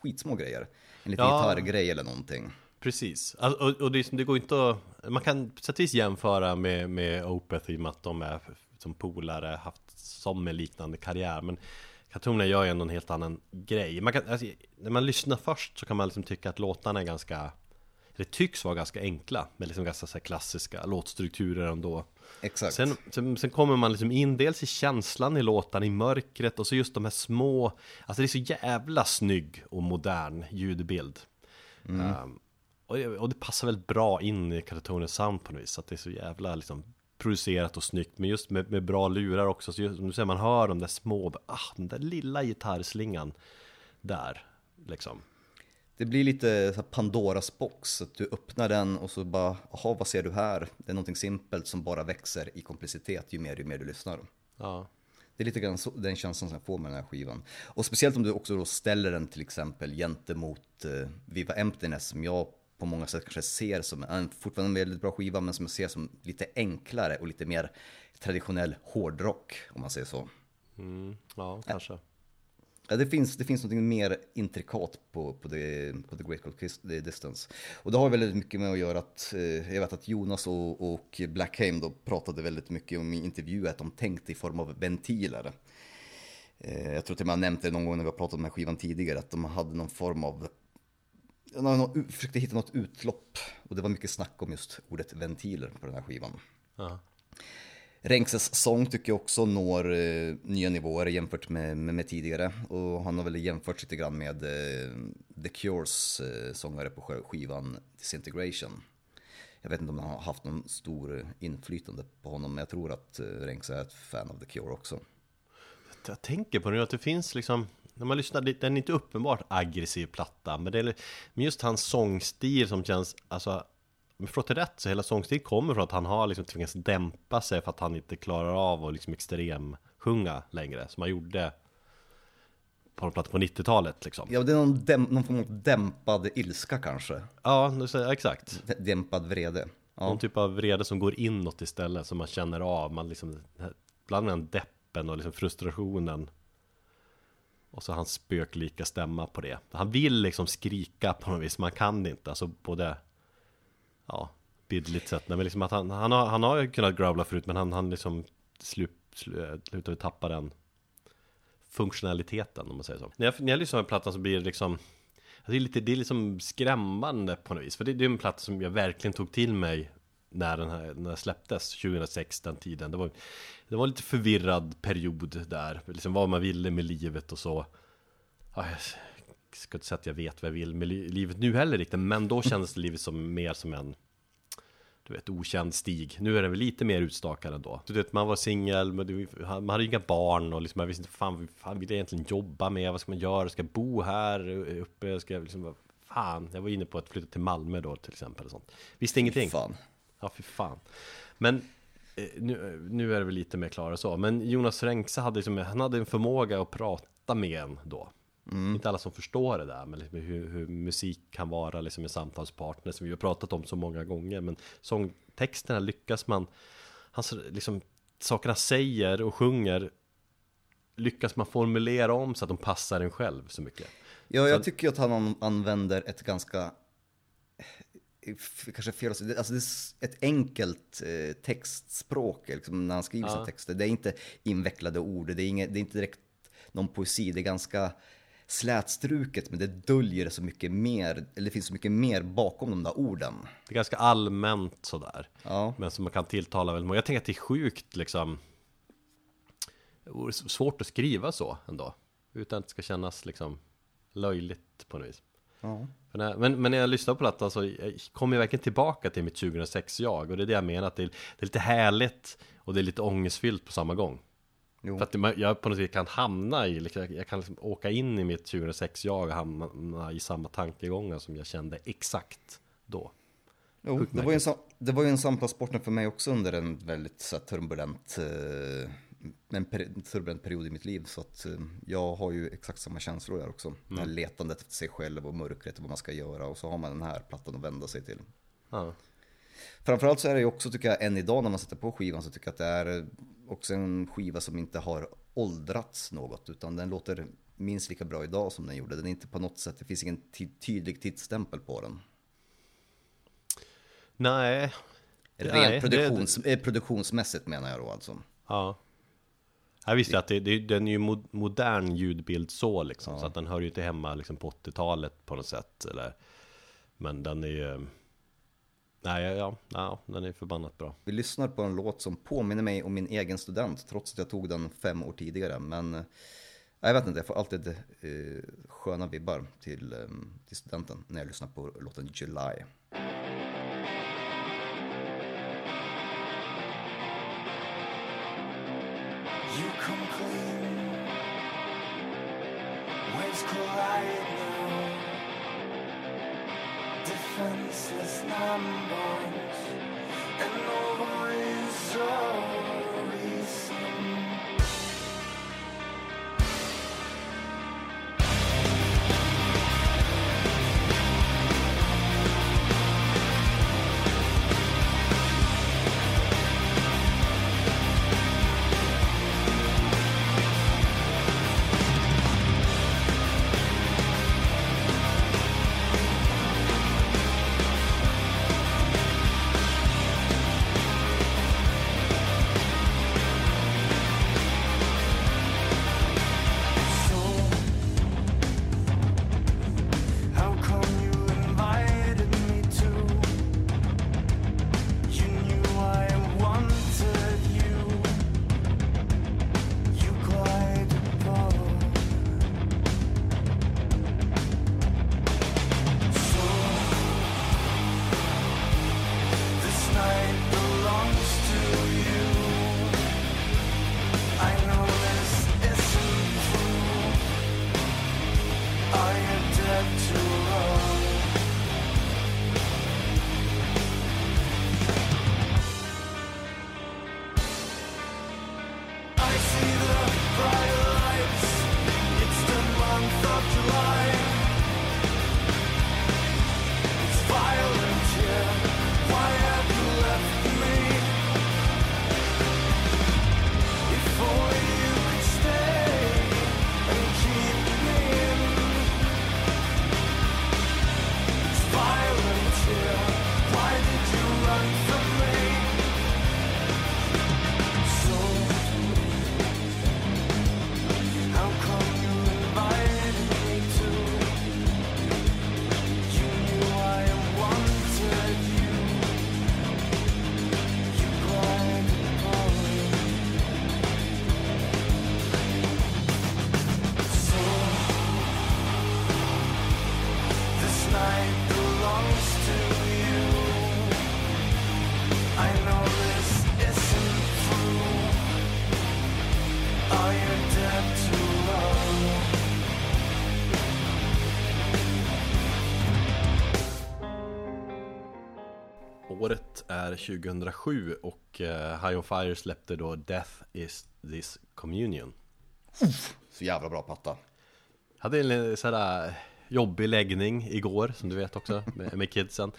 skitsmå grejer. En liten ja. gitarrgrej eller någonting. Precis, alltså, och, och det, det, går inte att, man kan på sätt vis jämföra med, med Opeth i och med att de är som polare, haft som en liknande karriär. Men Katona gör ju ändå en helt annan grej. Man kan, alltså, när man lyssnar först så kan man liksom tycka att låtarna är ganska det tycks vara ganska enkla med liksom ganska så klassiska låtstrukturer ändå. Exakt. Sen, sen, sen, kommer man liksom in dels i känslan i låten, i mörkret och så just de här små, alltså det är så jävla snygg och modern ljudbild. Mm. Um, och, det, och, det passar väldigt bra in i Katatones sound på något vis, att det är så jävla liksom producerat och snyggt, men just med, med bra lurar också, så just, nu ser man hör de där små, ah, den där lilla gitarrslingan där, liksom. Det blir lite så Pandoras box, att du öppnar den och så bara, jaha vad ser du här? Det är någonting simpelt som bara växer i komplexitet ju mer, ju mer du lyssnar. Ja. Det är lite grann så, den känslan som jag får med den här skivan. Och speciellt om du också då ställer den till exempel gentemot uh, Viva Emptiness som jag på många sätt kanske ser som en fortfarande en väldigt bra skiva men som jag ser som lite enklare och lite mer traditionell hårdrock om man säger så. Mm, ja, kanske. Ja, det, finns, det finns något mer intrikat på, på, the, på The Great Cold Distance. Och det har väldigt mycket med att göra att, eh, jag vet att Jonas och, och Blackheim då pratade väldigt mycket om i intervjuer att de tänkte i form av ventiler. Eh, jag tror till och med jag nämnt det någon gång när vi har pratat om den här skivan tidigare, att de hade någon form av de försökte hitta något utlopp och det var mycket snack om just ordet ventiler på den här skivan. Ja. Renkses sång tycker jag också når eh, nya nivåer jämfört med, med, med, tidigare. Och han har väl jämfört lite grann med eh, The Cures eh, sångare på skivan Disintegration. Jag vet inte om han har haft någon stor inflytande på honom, men jag tror att eh, Renks är ett fan av The Cure också. Jag tänker på det att det finns liksom när man lyssnar, den är inte uppenbart aggressiv platta, men det är men just hans sångstil som känns, alltså om jag förstått det rätt så hela sångstilen kommer från att han har liksom tvingats dämpa sig för att han inte klarar av att liksom extrem sjunga längre som han gjorde på en platta på 90-talet liksom. Ja, det är någon, däm, någon form av dämpad ilska kanske. Ja, exakt. Dämpad vrede. Ja. Någon typ av vrede som går inåt istället, som man känner av. Man liksom, bland den deppen och liksom frustrationen. Och så hans spöklika stämma på det. Han vill liksom skrika på något vis, man kan det inte. Alltså både ja, bildligt sett. Men liksom att han, han, har, han har kunnat growla förut men han, han liksom slut, slutade eh, tappa den funktionaliteten om man säger så. När jag, när jag lyssnar på plattan så blir det liksom alltså det är, lite, det är liksom skrämmande på något vis. För det, det är en platta som jag verkligen tog till mig när den här när den släpptes 2006 den tiden. Det var, det var en lite förvirrad period där. Liksom vad man ville med livet och så. Ja, ska inte säga att jag vet vad jag vill med livet nu heller riktigt, men då kändes livet som mer som en du vet, okänd stig. Nu är den väl lite mer utstakad ändå. Du vet, man var singel, man hade inga barn och liksom, jag visste inte fan, fan vill jag egentligen jobba med? Vad ska man göra? Ska jag bo här uppe? Ska jag liksom, fan, jag var inne på att flytta till Malmö då till exempel och sånt. Visste ingenting. Fan. Ja, fy fan. Men eh, nu, nu är det väl lite mer klara så. Men Jonas Renkse hade liksom, han hade en förmåga att prata med en då. Mm. Inte alla som förstår det där, men liksom hur, hur, musik kan vara liksom en samtalspartner som vi har pratat om så många gånger. Men sångtexterna lyckas man, hans, liksom, sakerna säger och sjunger lyckas man formulera om så att de passar en själv så mycket. Ja, jag så, tycker att han använder ett ganska, kanske fel alltså det är ett enkelt eh, textspråk liksom, när han skriver ja. sina texter. Det är inte invecklade ord, det är, inget, det är inte direkt någon poesi, det är ganska slätstruket men det döljer så mycket mer, eller det finns så mycket mer bakom de där orden. Det är ganska allmänt sådär. Ja. Men som man kan tilltala väldigt många. Jag tänker att det är sjukt liksom svårt att skriva så ändå. Utan att det ska kännas liksom löjligt på något vis. Ja. När, men, men när jag lyssnar på plattan så kommer jag verkligen tillbaka till mitt 2006-jag Och det är det jag menar, att det är, det är lite härligt och det är lite ångestfyllt på samma gång. Jo. För att jag på något sätt kan hamna i, liksom, jag kan liksom åka in i mitt 2006-jag och hamna i samma tankegångar som jag kände exakt då. Jo, det var, ju en, det var ju en samtalspartner för mig också under en väldigt så turbulent eh, en turbulent period i mitt liv. Så att eh, jag har ju exakt samma känslor där också. Mm. Det här letandet efter sig själv och mörkret och vad man ska göra. Och så har man den här plattan att vända sig till. Ja. Framförallt så är det ju också, tycker jag, än idag när man sätter på skivan så tycker jag att det är också en skiva som inte har åldrats något. Utan den låter minst lika bra idag som den gjorde. Den är inte på något sätt, det finns ingen tydlig tidsstämpel på den. Nej. Rent produktions, det... Eh, produktionsmässigt menar jag då alltså. Ja. Jag visste att det, det, den är ju modern ljudbild så liksom, ja. så att den hör ju inte hemma liksom på 80-talet på något sätt. Eller, men den är ju... Nej, ja, ja, den är förbannat bra. Vi lyssnar på en låt som påminner mig om min egen student, trots att jag tog den fem år tidigare. Men jag vet inte, jag får alltid eh, sköna vibbar till, eh, till studenten när jag lyssnar på låten July. You come clean. Waves collide now. Defenseless numbers and no voice är 2007 och uh, High on Fire släppte då Death is this communion. Så jävla bra platta. Jag hade en sådär jobbig läggning igår som du vet också med, med kidsen.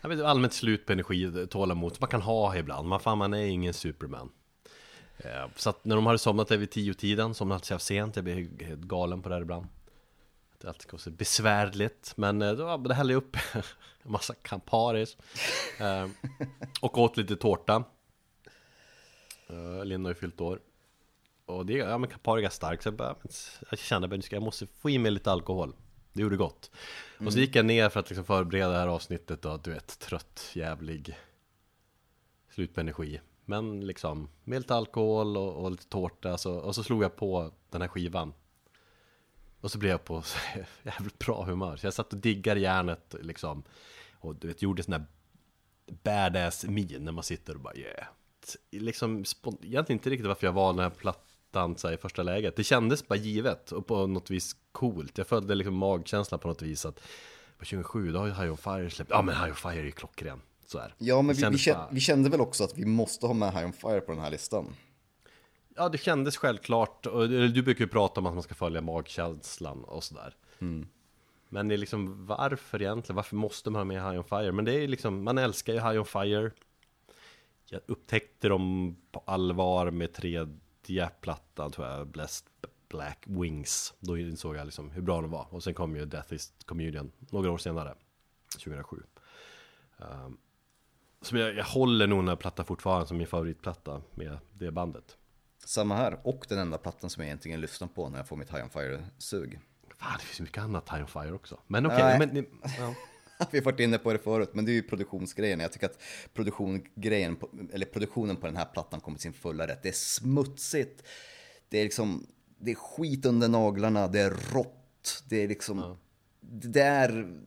Jag vet, Allmänt slut på energi, tålamod som man kan ha ibland. Man, fan, man är ingen superman. Så att när de hade somnat där vid tio tiden alltid så sent, jag blir galen på det här ibland. Det alltid går så besvärligt Men eh, då, det hällde jag upp (laughs) massa Camparis eh, Och åt lite tårta eh, Linn har ju fyllt år Och det, ja men Campari är starkt så jag, bara, jag kände att jag måste få i mig lite alkohol Det gjorde gott mm. Och så mm. gick jag ner för att liksom förbereda det här avsnittet och du vet, trött, jävlig Slut på energi Men liksom, med lite alkohol och, och lite tårta så, och så slog jag på den här skivan Och så blev jag på (laughs) jävligt bra humör. Så jag satt och diggade järnet liksom. Och du vet, gjorde sån här badass min när man sitter och bara yeah. Liksom, egentligen inte riktigt varför jag valde den här plattan så här, i första läget. Det kändes bara givet och på något vis coolt. Jag följde liksom magkänslan på något vis att på 27 då har ju High on Fire släppt. Ja men High on Fire är ju klockren. Så här. Ja men vi, vi, kände, bara... vi kände väl också att vi måste ha med High on Fire på den här listan. Ja, det kändes självklart. Och du brukar ju prata om att man ska följa magkänslan och sådär. Mm. Men det är liksom, varför egentligen? Varför måste man ha med High on Fire? Men det är liksom, man älskar ju High on Fire. Jag upptäckte dem på allvar med tredje plattan, tror jag, Blessed Black Wings. Då insåg jag liksom hur bra de var. Och sen kom ju Death is Communion några år senare, 2007. Um, ehm, Så jag, jag håller nog den här plattan fortfarande som min favoritplatta med det bandet. Samma här, och den enda plattan som jag egentligen lyssnar på när jag får mitt High on Fire-sug. Fan, det finns mycket annat High on Fire också. Men okej, okay. Ja. (laughs) Vi har varit inne på det förut, men det är ju produktionsgrejen. Jag tycker att produktiongrejen, eller produktionen på den här plattan kommer till sin fulla rätt. Det är smutsigt, det är liksom, det är skit under naglarna, det är rått, det är liksom, ja. det är,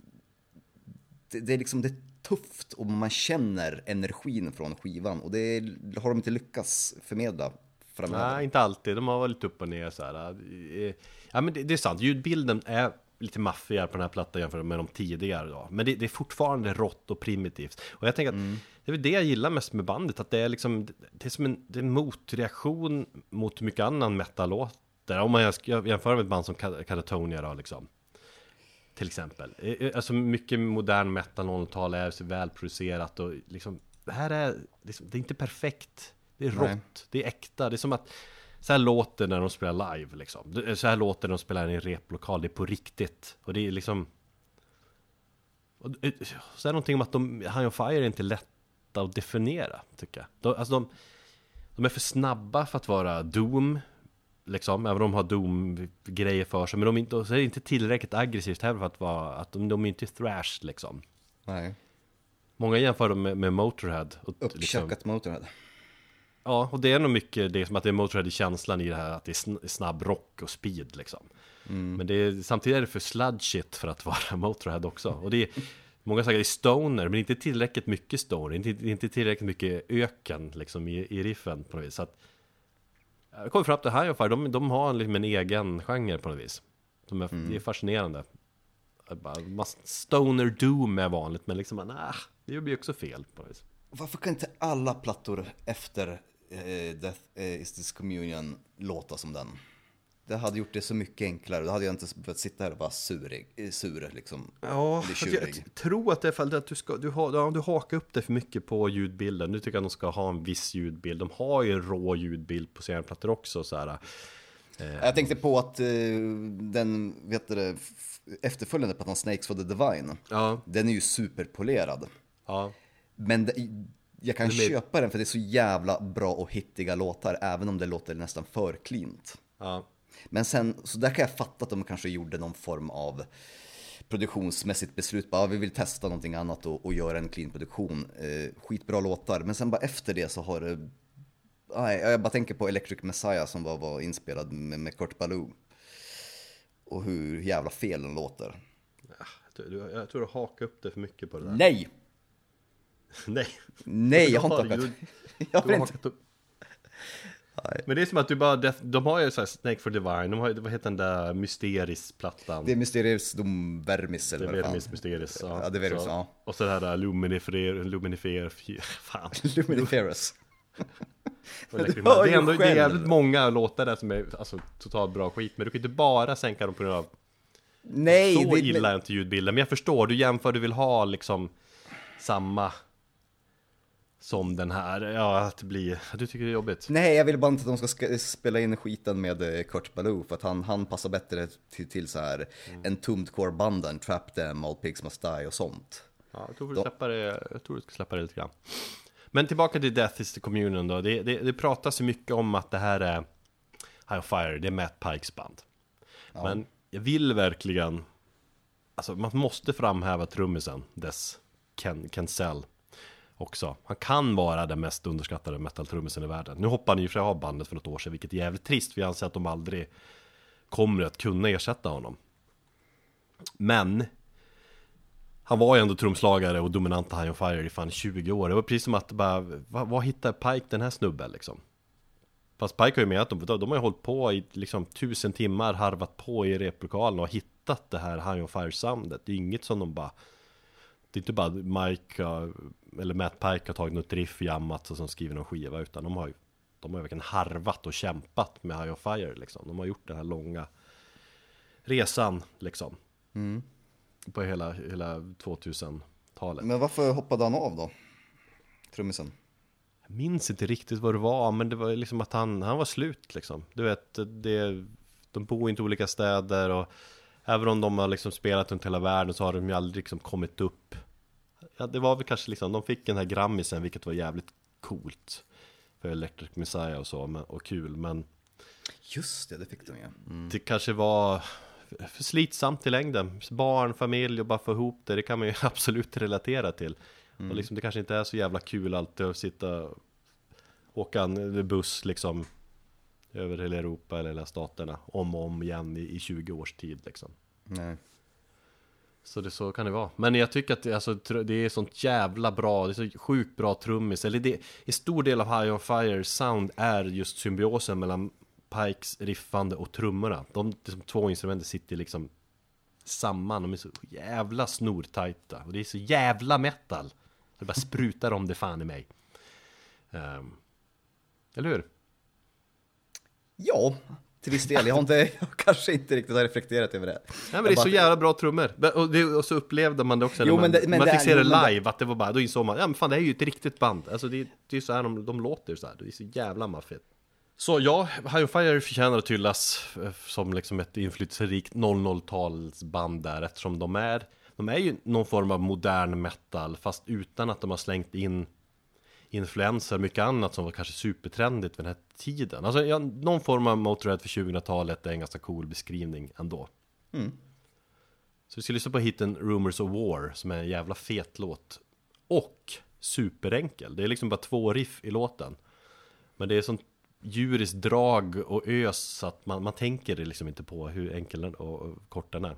det, det är liksom, det är tufft och man känner energin från skivan och det är, har de inte lyckats förmedla framöver. Nej, inte alltid. De har varit lite upp och ner så här. Ja, men det, det är sant. Ljudbilden är lite maffigare på den här plattan jämfört med de tidigare då. Men det, det, är fortfarande rått och primitivt. Och jag tänker att mm. det är väl det jag gillar mest med bandet, att det är liksom, det är som en, det är en motreaktion mot mycket annan metal-låtar. Om man jämför med ett band som Catatonia då liksom. Till exempel. Alltså mycket modern metal 00-tal är välproducerat och liksom, det här är, liksom, det är inte perfekt. Det är rått, Nej. det är äkta, det är som att så här låter när de spelar live liksom. Så här låter när de spelar i en replokal, det är på riktigt. Och det är liksom... Eh, så är någonting om att de, High on Fire är inte lätta att definiera, tycker jag. De, alltså de, de är för snabba för att vara Doom, liksom, även om de har Doom-grejer för sig. Men de är inte, så är det inte tillräckligt aggressivt heller för att vara, att de, de är inte thrash liksom. Nej. Många jämför dem med, med Motorhead. Uppkökat liksom, Motorhead. Ja, och det är nog mycket det som att det är Motörhead-känslan i det här att det är snabb rock och speed liksom. Mm. Men det är, samtidigt är det för sludge för att (laughs) vara Motörhead också. Och det är, många säger det är stoner, men inte tillräckligt mycket stoner, inte, inte tillräckligt mycket öken liksom i, i riffen på något vis. Så att, jag kommer fram till High de, de har liksom en egen genre på något vis. De är, mm. Det är fascinerande. Stoner Doom är vanligt, men liksom, nah, det blir också fel på något vis. Varför kan inte alla plattor efter eh, Death eh, is this communion låta som den. Det hade gjort det så mycket enklare. Då hade jag inte behövt sitta här och vara sur, eh, sur liksom. Ja, jag tror att det är för att du, ska, du, har, du hakar upp det för mycket på ljudbilden. Nu tycker jag att de ska ha en viss ljudbild. De har ju en rå ljudbild på serieplattor också. Så här. Eh. Jag tänkte på att den, vet du, efterföljande plattan Snakes for the Divine, ja. den är ju superpolerad. Ja. Men det, jag kan köpa den för det är så jävla bra och hittiga låtar, även om det låter nästan för cleant. Ja. Men sen, så där kan jag fatta att de kanske gjorde någon form av produktionsmässigt beslut. Bara, vi vill testa någonting annat och, och göra en clean produktion. Eh, skitbra låtar, men sen bara efter det så har det... Nej, jag bara tänker på Electric Messiah som var, var inspelad med, med Kurt Ballou. Och hur jävla fel den låter. Ja, jag tror du hakar upp det för mycket på det där. Nej! (laughs) Nej. Nej, jag har inte hakat. (laughs) Jag har inte upp. Men det är som att du bara, de har ju såhär Snake for Divine, de har ju, vad heter den där Mysteris-plattan? Det är Mysteris Dom Vermis eller vad fan. Vermis Mysteris, ja. ja. det är Vermis, så, ja. Och så det här där Luminifer, Luminifer, (laughs) fan. Luminiferus. det, är ändå det är jävligt många låtar där som är alltså, totalt bra skit, men du kan inte bara sänka dem på grund av Nej, Så det, illa är inte ljudbilden, men jag förstår, du jämför, du vill ha liksom samma som den här, ja att blir, du tycker det är jobbigt? Nej, jag vill bara inte att de ska spela in skiten med eh, Kurt Ballou för att han, han passar bättre till, till så här mm. en tumd band än Trap Them, All Pigs Must Die och sånt. Ja, jag tror du, släppa det, jag tror du ska släppa det lite grann. Men tillbaka till Death is the Communion då, det, det, det pratas ju mycket om att det här är High of Fire, det är Matt Pikes band. Ja. Men jag vill verkligen, alltså man måste framhäva trummisen, Des Ken, Kensell också. Han kan vara den mest underskattade metal-trummisen i världen. Nu hoppade han ju för av bandet för något år sedan, vilket är jävligt trist, för jag anser att de aldrig kommer att kunna ersätta honom. Men han var ju ändå trumslagare och dominanta High on Fire i fan 20 år. Det var precis som att bara, vad, vad hittar Pike den här snubben liksom? Fast Pike har ju menat att de, de har ju hållit på i liksom tusen timmar, harvat på i replokalen och hittat det här High on Fire-soundet. Det är inget som de bara Det är inte bara Mike eller Matt Pike har tagit något riff, jammat och som skriver någon skiva utan de har ju De har ju verkligen harvat och kämpat med High on Fire liksom. De har gjort den här långa resan liksom. Mm. På hela, hela 2000-talet. Men varför hoppade han av då? Trummisen? Jag minns inte riktigt vad det var, men det var liksom att han, han var slut liksom. Du vet, det, de bor inte i olika städer och även om de har liksom spelat runt hela världen så har de ju aldrig liksom kommit upp. Ja, det var väl kanske liksom, de fick den här grammisen, vilket var jävligt coolt. För Electric Messiah och så, och kul, men Just det, det fick de ju. Ja. Mm. Det kanske var för slitsamt i längden. Barn, familj och bara få ihop det, det kan man ju (laughs) absolut relatera till. Mm. Och liksom, det kanske inte är så jävla kul alltid att sitta åka en buss liksom över hela Europa eller hela staterna om och om igen i, i 20 års tid liksom. Nej. Så det så kan det vara. Men jag tycker att det, alltså, det är sånt jävla bra, det är så sjukt bra trummis. Eller det, i stor del av High on Fire sound är just symbiosen mellan Pikes riffande och trummorna. De, liksom, två instrumenten sitter liksom samman, de är så jävla snortajta. Och det är så jävla metal. Det bara sprutar om det fan i mig. Um, eller hur? Ja, till viss del. Jag har inte, jag kanske inte riktigt har reflekterat över det. Nej men det är bara... så jävla bra trummor. Och, det, och, så upplevde man det också jo, när man, det, man fick se det live, det... att det var bara, då insåg man, ja men fan det är ju ett riktigt band. Alltså det, det är så här de, de låter så här, det är så jävla maffigt. Så ja, High on Fire förtjänar att hyllas eh, som liksom ett inflytelserikt 00-talsband där eftersom de är De är ju någon form av modern metal fast utan att de har slängt in influenser, mycket annat som var kanske supertrendigt vid den här tiden. Alltså ja, någon form av Motörhead för 2000-talet är en ganska cool beskrivning ändå. Mm. Så vi ska lyssna på hiten Rumors of War som är en jävla fet låt. Och superenkel. Det är liksom bara två riff i låten. Men det är sånt djuriskt drag och ös så att man, man tänker det liksom inte på hur enkel och kort den är.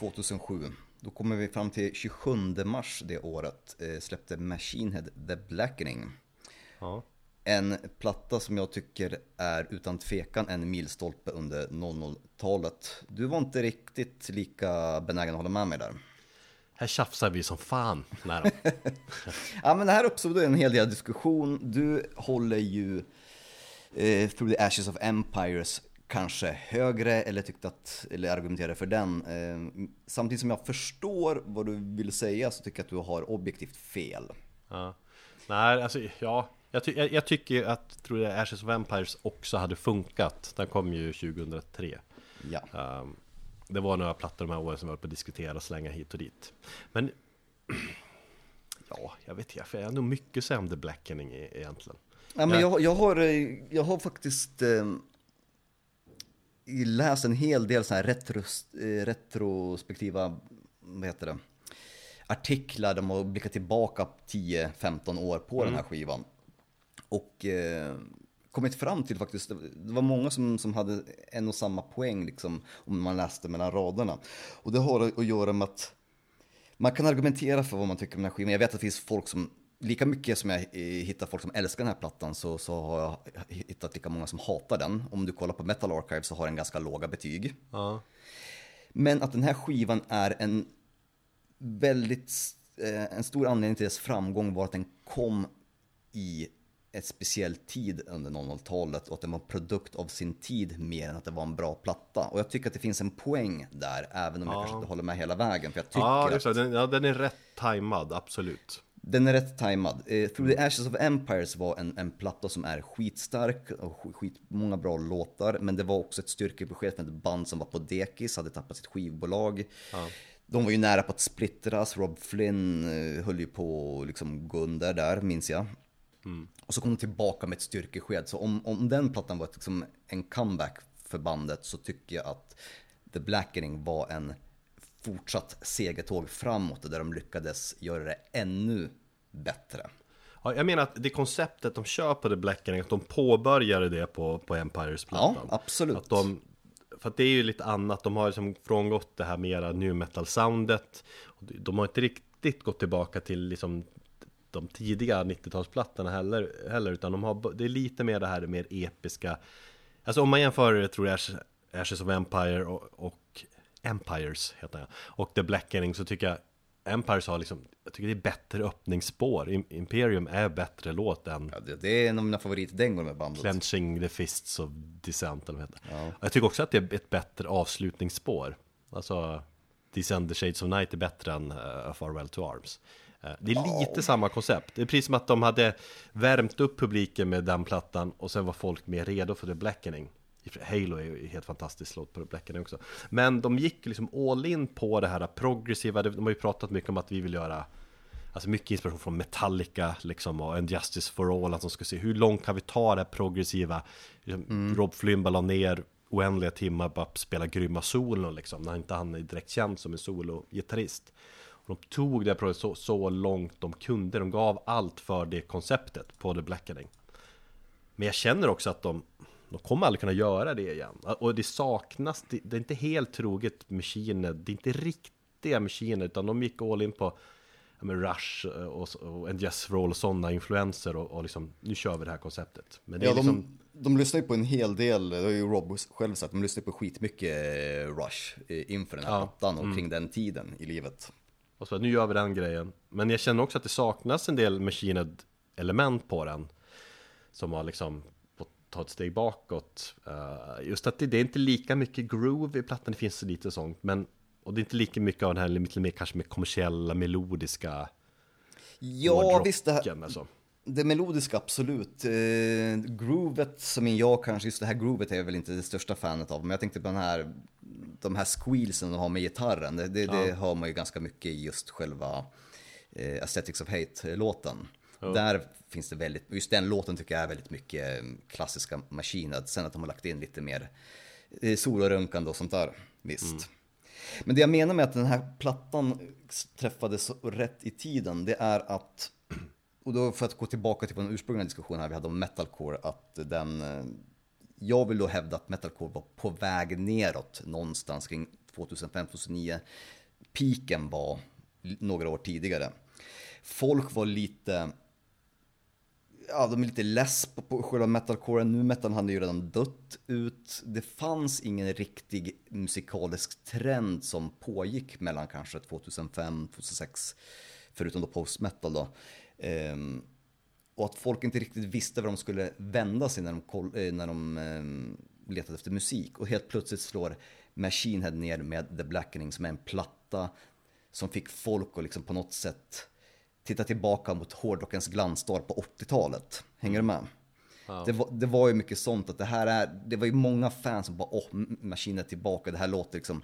2007. Då kommer vi fram till 27 mars det året eh, släppte Machine Head The Blackening. Ja. En platta som jag tycker är utan tvekan en milstolpe under 00-talet. Du var inte riktigt lika benägen att hålla med mig där. Här tjafsar vi som fan. (laughs) ja men det här uppstod en hel del diskussion. Du håller ju eh, Through the Ashes of Empires kanske högre eller tyckte att, eller argumenterade för den. Eh, samtidigt som jag förstår vad du vill säga så tycker jag att du har objektivt fel. Ja. Nej, alltså ja, jag, ty jag, jag tycker att tror jag Ashes of Empires också hade funkat. Den kom ju 2003. Ja. Um, det var några plattor de här åren som var uppe och diskuterade och slänga hit och dit. Men (clears throat) ja, jag vet inte, jag har nog mycket att säga om The Blackening e-, egentligen. Ja, men jag, jag, har, eh, jag har faktiskt eh, läst en hel del så här retros, eh, retrospektiva, vad heter det, artiklar där man blickar tillbaka 10-15 år på mm. den här skivan. Och eh, kommit fram till faktiskt, det var många som, som hade en och samma poäng liksom, om man läste mellan raderna. Och det har att göra med att man kan argumentera för vad man tycker om den här skivan. Jag vet att det finns folk som, lika mycket som jag hittar folk som älskar den här plattan så, så har jag hittat lika många som hatar den. Om du kollar på Metal Archive så har den ganska låga betyg. Ja. Men att den här skivan är en väldigt, eh, en stor anledning till dess framgång var att den kom i ett speciell tid under 00-talet och att den var produkt av sin tid mer än att det var en bra platta. Och jag tycker att det finns en poäng där, även om ja. jag kanske inte håller med hela vägen. För jag tycker ja, att... den, ja, den är rätt tajmad, absolut. Den är rätt tajmad. Eh, Through the Ashes of Empires var en, en platta som är skitstark och skit, många bra låtar. Men det var också ett styrkebesked för ett band som var på dekis, hade tappat sitt skivbolag. Ja. De var ju nära på att splittras, Rob Flynn eh, höll ju på att liksom gå under där, minns jag. Mm. Och så kom de tillbaka med ett styrkesked. Så om, om den plattan var liksom en comeback för bandet så tycker jag att The Blackening var en fortsatt segertåg framåt där de lyckades göra det ännu bättre. Ja, jag menar att det konceptet de kör på The Blackening, att de påbörjade det på, på Empires-plattan. Ja, absolut. Att de, för att det är ju lite annat, de har liksom frångått det här mera new metal-soundet. De har inte riktigt gått tillbaka till liksom de tidiga 90-talsplattorna heller, heller utan de har, det är lite mer det här mer episka Alltså om man jämför, tror jag, Ashes of Empire och, och Empires heter jag Och The Blackening så tycker jag Empires har liksom, jag tycker det är bättre öppningsspår Imperium är bättre låt än ja, det, det, är en av mina favoritdängor med bandet Clenching the Fists of Descent eller vad heter ja. Jag tycker också att det är ett bättre avslutningsspår Alltså Descend the Shades of Night är bättre än uh, Farewell to Arms Eh, det är lite oh. samma koncept. Det är precis som att de hade värmt upp publiken med den plattan och sen var folk mer redo för The Blackening. Halo är ju helt fantastiskt låt på Blackening också. Men de gick liksom all in på det här progressiva. De har ju pratat mycket om att vi vill göra Alltså mycket inspiration från Metallica liksom och And Justice for All Att de ska se hur långt kan vi ta det här progressiva liksom, mm. Rob Flynn la ner oändliga timmar på att spela grymma solon liksom När inte han är direkt känd som en solo-gitarrist de tog det projektet så, så långt de kunde. De gav allt för det konceptet på The Blackening. Men jag känner också att de, de kommer aldrig kunna göra det igen. Och det saknas, det, det är inte helt troget maskiner, det är inte riktiga maskiner, utan de gick all in på ja, men Rush och, och And Yes Roll och sådana influenser och, och liksom, nu kör vi det här konceptet. Men det ja, är liksom... de, de lyssnar ju på en hel del, det har ju Rob själv sagt, de lyssnar på skitmycket Rush inför den här ja. plattan och mm. kring den tiden i livet. Och så nu gör vi den grejen. Men jag känner också att det saknas en del machined element på den. Som har liksom ta ett steg bakåt. Uh, just att det, det, är inte lika mycket groove i plattan, det finns så lite sånt. Men, och det är inte lika mycket av den här lite mer kanske mer kommersiella, melodiska Ja, visst det här, alltså. det melodiska absolut. Eh, groovet som jag kanske, just det här groovet är jag väl inte det största fanet av. Men jag tänkte på den här de här squealsen de har med gitarren, det, det, ja. det hör man ju ganska mycket i just själva eh, Aesthetics of Hate-låten. Ja. Där finns det väldigt, just den låten tycker jag är väldigt mycket eh, klassiska maskiner. Sen att de har lagt in lite mer eh, solorunkande och sånt där, visst. Mm. Men det jag menar med att den här plattan träffades rätt i tiden, det är att, och då för att gå tillbaka till den ursprungliga diskussionen här vi hade om metalcore, att den eh, jag vill då hävda att metalcore var på väg neråt någonstans kring 2005-2009. Piken var några år tidigare. Folk var lite, ja de är lite less på, på själva metalcoren. Nu metal hade ju redan dött ut. Det fanns ingen riktig musikalisk trend som pågick mellan kanske 2005-2006, förutom då post metal då. Ehm, och att folk inte riktigt visste var de skulle vända sig när de, eh, när de eh, letade efter musik. Och helt plötsligt slår Machine Head ner med The Blackening som är en platta som fick folk att liksom på något sätt titta tillbaka mot hårdrockens glansdag på 80-talet. Hänger du med? Wow. Det, var, det var ju mycket sånt att det här är, det var ju många fans som bara åh, Machine är tillbaka, det här låter liksom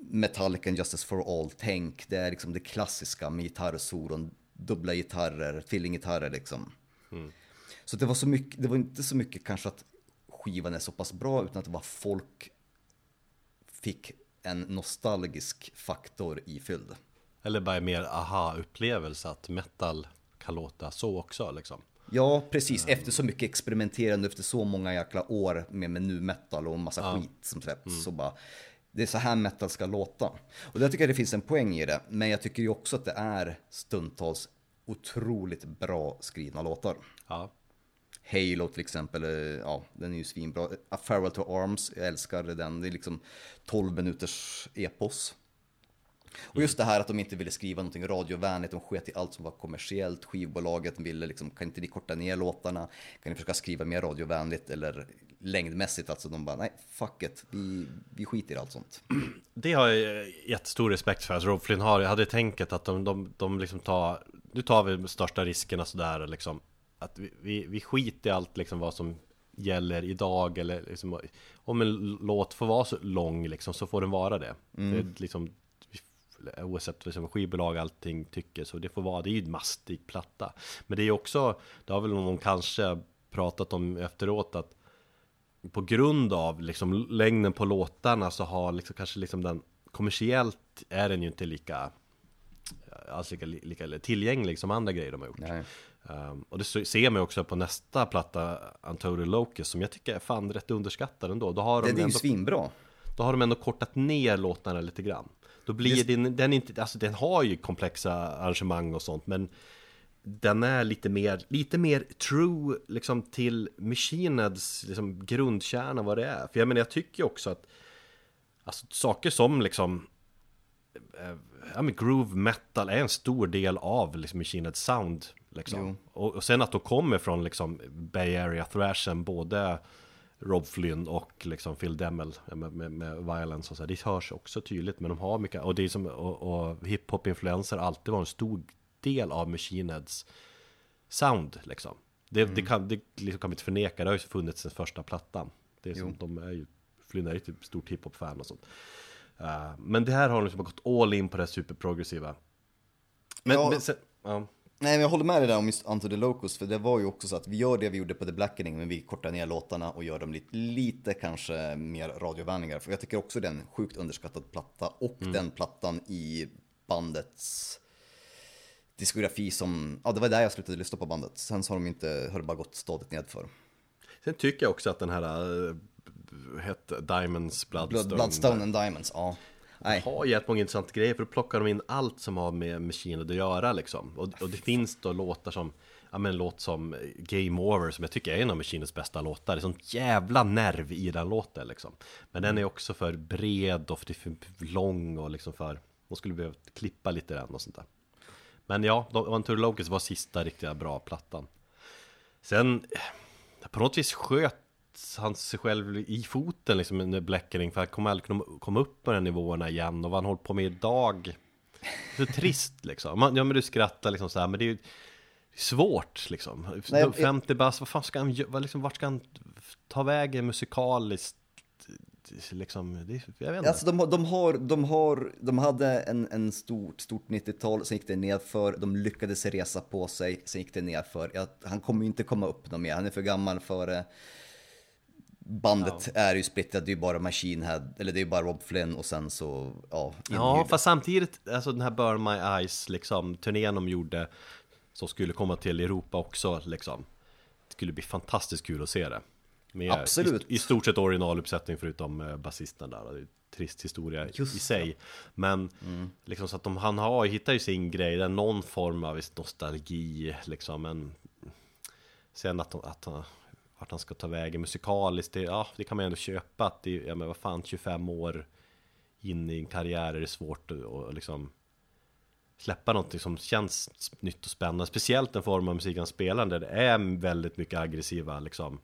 Metallica Justice for All, tänk, det är liksom det klassiska med gitarrsolon, dubbla gitarrer, tvillinggitarrer liksom. Mm. Så det var så mycket, det var inte så mycket kanske att skivan är så pass bra, utan att det var folk fick en nostalgisk faktor ifylld. Eller bara mer aha-upplevelse att metal kan låta så också liksom. Ja, precis. Efter så mycket experimenterande, efter så många jäkla år med, med nu metal och massa ja. skit som släppts. Mm. Så bara, det är så här metal ska låta. Och jag tycker det finns en poäng i det. Men jag tycker ju också att det är stundtals otroligt bra skrivna låtar. Ja. Halo till exempel, eh, ja, den är ju svinbra. A Farewell to Arms, jag älskar den. Det är liksom 12 minuters epos. Och just det här att de inte ville skriva någonting radiovänligt, de sket i allt som var kommersiellt. Skivbolaget ville liksom, kan inte ni korta ner låtarna? Kan ni försöka skriva mer radiovänligt eller längdmässigt? Alltså de bara, nej, fuck it, vi, vi skiter i allt sånt. Det har jag jättestor respekt för, att Rob Flynn har. Jag hade tänkt att de, de, de liksom tar, nu tar vi största riskerna sådär liksom. Att vi, vi, vi skiter i allt liksom vad som gäller idag eller liksom, om en låt får vara så lång liksom så får den vara det. Mm. det är liksom, oavsett liksom, skivbolag allting tycker så det får vara, det är ju en mastig platta. Men det är också, det har väl någon kanske pratat om efteråt att på grund av liksom längden på låtarna så har liksom, kanske liksom den kommersiellt är den ju inte lika alls lika, lika tillgänglig som andra grejer de har gjort. Um, och det ser man också på nästa platta, Antonio Locus, som jag tycker är fan rätt underskattad ändå. Då har de är ju svinbra. Då har de ändå kortat ner låtarna lite grann. Då blir Just... den, den inte, alltså den har ju komplexa arrangemang och sånt, men den är lite mer, lite mer true liksom till Machineds liksom, grundkärna vad det är. För jag menar, jag tycker också att alltså, saker som liksom eh, ja, men groove metal är en stor del av liksom, Machineds sound. Liksom. Och, och, sen att de kommer från liksom, Bay Area thrashen, både Rob Flynn och liksom Phil Demmel med, med, med Violence och så. Det hörs också tydligt, men de har mycket, och det är som, och, och hiphop-influenser alltid var en stor del av Machine Heads sound liksom. Det, mm. det, kan, det liksom kan vi inte förneka, det har ju funnits sen första plattan. Det är som, de är ju, Flynn är ju typ stort hiphop-fan och sånt. Uh, men det här har liksom gått all in på det superprogressiva. Men, ja. men sen, ja. Nej, men jag håller med dig där om just Unto the Locus, för det var ju också så att vi gör det vi gjorde på The Blackening, men vi kortar ner låtarna och gör dem lite, lite kanske mer radiovänliga. För jag tycker också det är en sjukt underskattad platta och mm. den plattan i bandets diskografi som, ja det var där jag slutade lyssna på bandet. Sen så har de inte, har det bara gått stadigt nedför. Sen tycker jag också att den här äh, hette Diamonds Bloodstone. Bloodstone and Diamonds, ja. Nej. har jättemånga många intressanta grejer för då plockar de in allt som har med Machine att göra liksom. Och, och det finns då låtar som, ja men en låt som eh, Game Over som jag tycker är en av Machines bästa låtar. Det är sånt jävla nerv i den låten liksom. Men den är också för bred och för lång och liksom för, de skulle behöva klippa lite den och sånt där. Men ja, Ventura Locus var sista riktiga bra plattan. Sen, eh, på något vis sköt han sig själv i foten liksom med Bläckering för han kommer aldrig kunna komma upp på den nivåerna igen och vad han håller på med idag. Så trist liksom. Man, ja men du skrattar liksom så här, men det är ju svårt liksom. Nej, 50 bass, vad fan ska han göra, liksom, vart ska han ta vägen musikaliskt? Liksom, det, jag vet inte. Alltså de, de, har, de, har, de hade en, en stort, stort 90-tal, sen gick det nedför, de lyckades resa på sig, sen gick det nedför. Ja, han kommer ju inte komma upp något mer, han är för gammal för det. Bandet ja. är ju splittrat, det är ju bara Machine Head, eller det är ju bara Rob Flynn och sen så, ja. Ja, fast samtidigt, alltså den här Burn My Eyes, liksom, turnén de gjorde, som skulle komma till Europa också, liksom. Det skulle bli fantastiskt kul att se det. Med Absolut. I, I, stort sett originaluppsättning förutom eh, basisten där. Trist historia Just i sig. Men mm. liksom så att de, han har, hittar ju sin grej, det är någon form av nostalgi liksom. Men sen att, att, vart han ska ta vägen musikaliskt, det, ja, det kan man ändå köpa. Att det, ja, men vad fan, 25 år in i en karriär är det svårt att liksom släppa någonting som känns nytt och spännande Speciellt den form av musik han spelar där det är väldigt mycket aggressiva liksom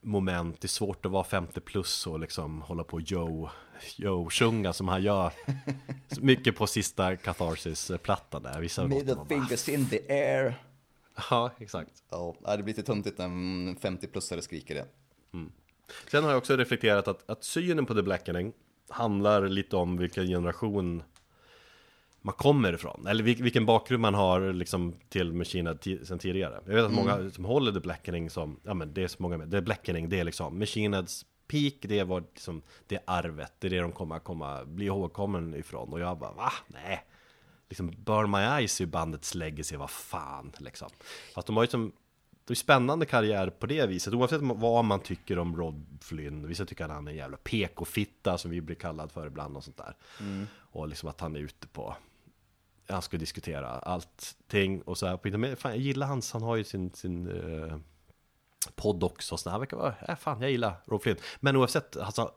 moment. Det är svårt att vara 50 plus och liksom hålla på Joe Joe-sjunga som han gör. (laughs) Mycket på sista Catharsis-plattan där Vissa Middle fingers in the air (laughs) Ja, exakt Ja, det blir lite töntigt när en 50-plussare skriker det mm. Sen har jag också reflekterat att, att synen på The Blackening handlar lite om vilken generation man kommer ifrån, eller vilken bakgrund man har liksom till Machine Head sen tidigare. Jag vet att många mm. som håller The Blackening som, ja men det är så många med, The Blackening det är liksom Machine Heads peak, det var liksom, det arvet, det är det de kommer komma, bli ihågkommen ifrån. Och jag bara, va? Nej. Liksom Burn My Eyes är ju bandets legacy, vad fan liksom. Fast de har ju som det är spännande karriär på det viset, oavsett vad man tycker om Rod Flynn. Vissa tycker att han är en jävla PK-fitta som vi blir kallad för ibland och sånt där. Mm. Och liksom att han är ute på, han ska diskutera allting och så här. På fan, jag gillar hans, han har ju sin, sin uh, podd också. Så här verkar vara, äh, fan jag gillar Rod Flynn. Men oavsett, alltså,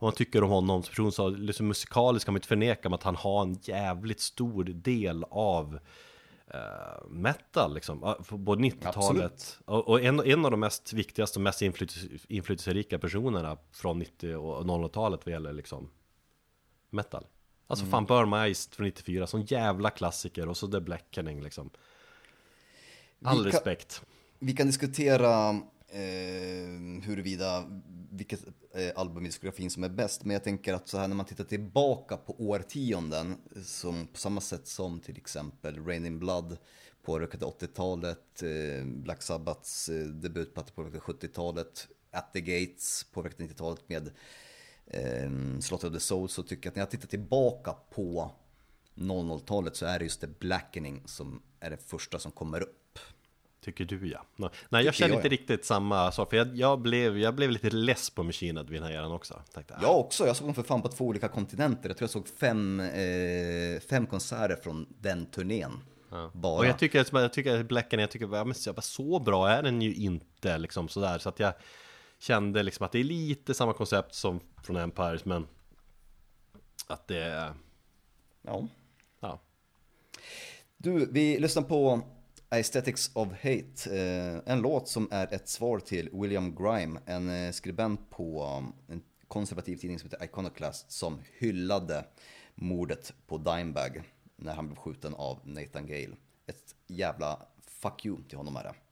vad man tycker om honom som person så liksom musikaliskt kan man inte förneka att han har en jävligt stor del av uh, metal liksom, på både 90-talet och, och, en, en av de mest viktigaste och mest inflytelserika personerna från 90 och 00-talet vad gäller liksom metal. Alltså mm. fan Burn My Eyes från 94, sån jävla klassiker och så The Blackening liksom. All vi respekt. Kan, vi kan diskutera eh, huruvida vilket eh, album i diskografin som är bäst, men jag tänker att så här när man tittar tillbaka på årtionden, som på samma sätt som till exempel Rain in Blood påverkade 80-talet, eh, Black Sabbaths eh, debutplatta påverkade 70-talet, At the Gates påverkade 90-talet med eh, of the Soul, så tycker jag att när jag tittar tillbaka på 00-talet så är det just The Blackening som är det första som kommer upp. Tycker du ja. Nej, jag Tycker känner jag, inte ja. riktigt samma sak, för jag, jag, blev, jag blev lite less på Machine vid den här eran också. Tänkte, jag också, jag såg dem för fan på två olika kontinenter. Jag tror jag såg fem, eh, fem konserter från den turnén. Ja. Bara. Och jag tycker, jag tycker Blacken, jag tycker, men, så bra är den ju inte liksom sådär. Så att jag kände liksom att det är lite samma koncept som från Empires, men att det. Ja. ja. Du, vi lyssnar på Aesthetics of Hate, eh, en låt som är ett svar till William Grime, en eh, skribent på um, en konservativ tidning som heter Iconoclast som hyllade mordet på Dimebag när han blev skjuten av Nathan Gale. Ett jävla fuck you till honom är det.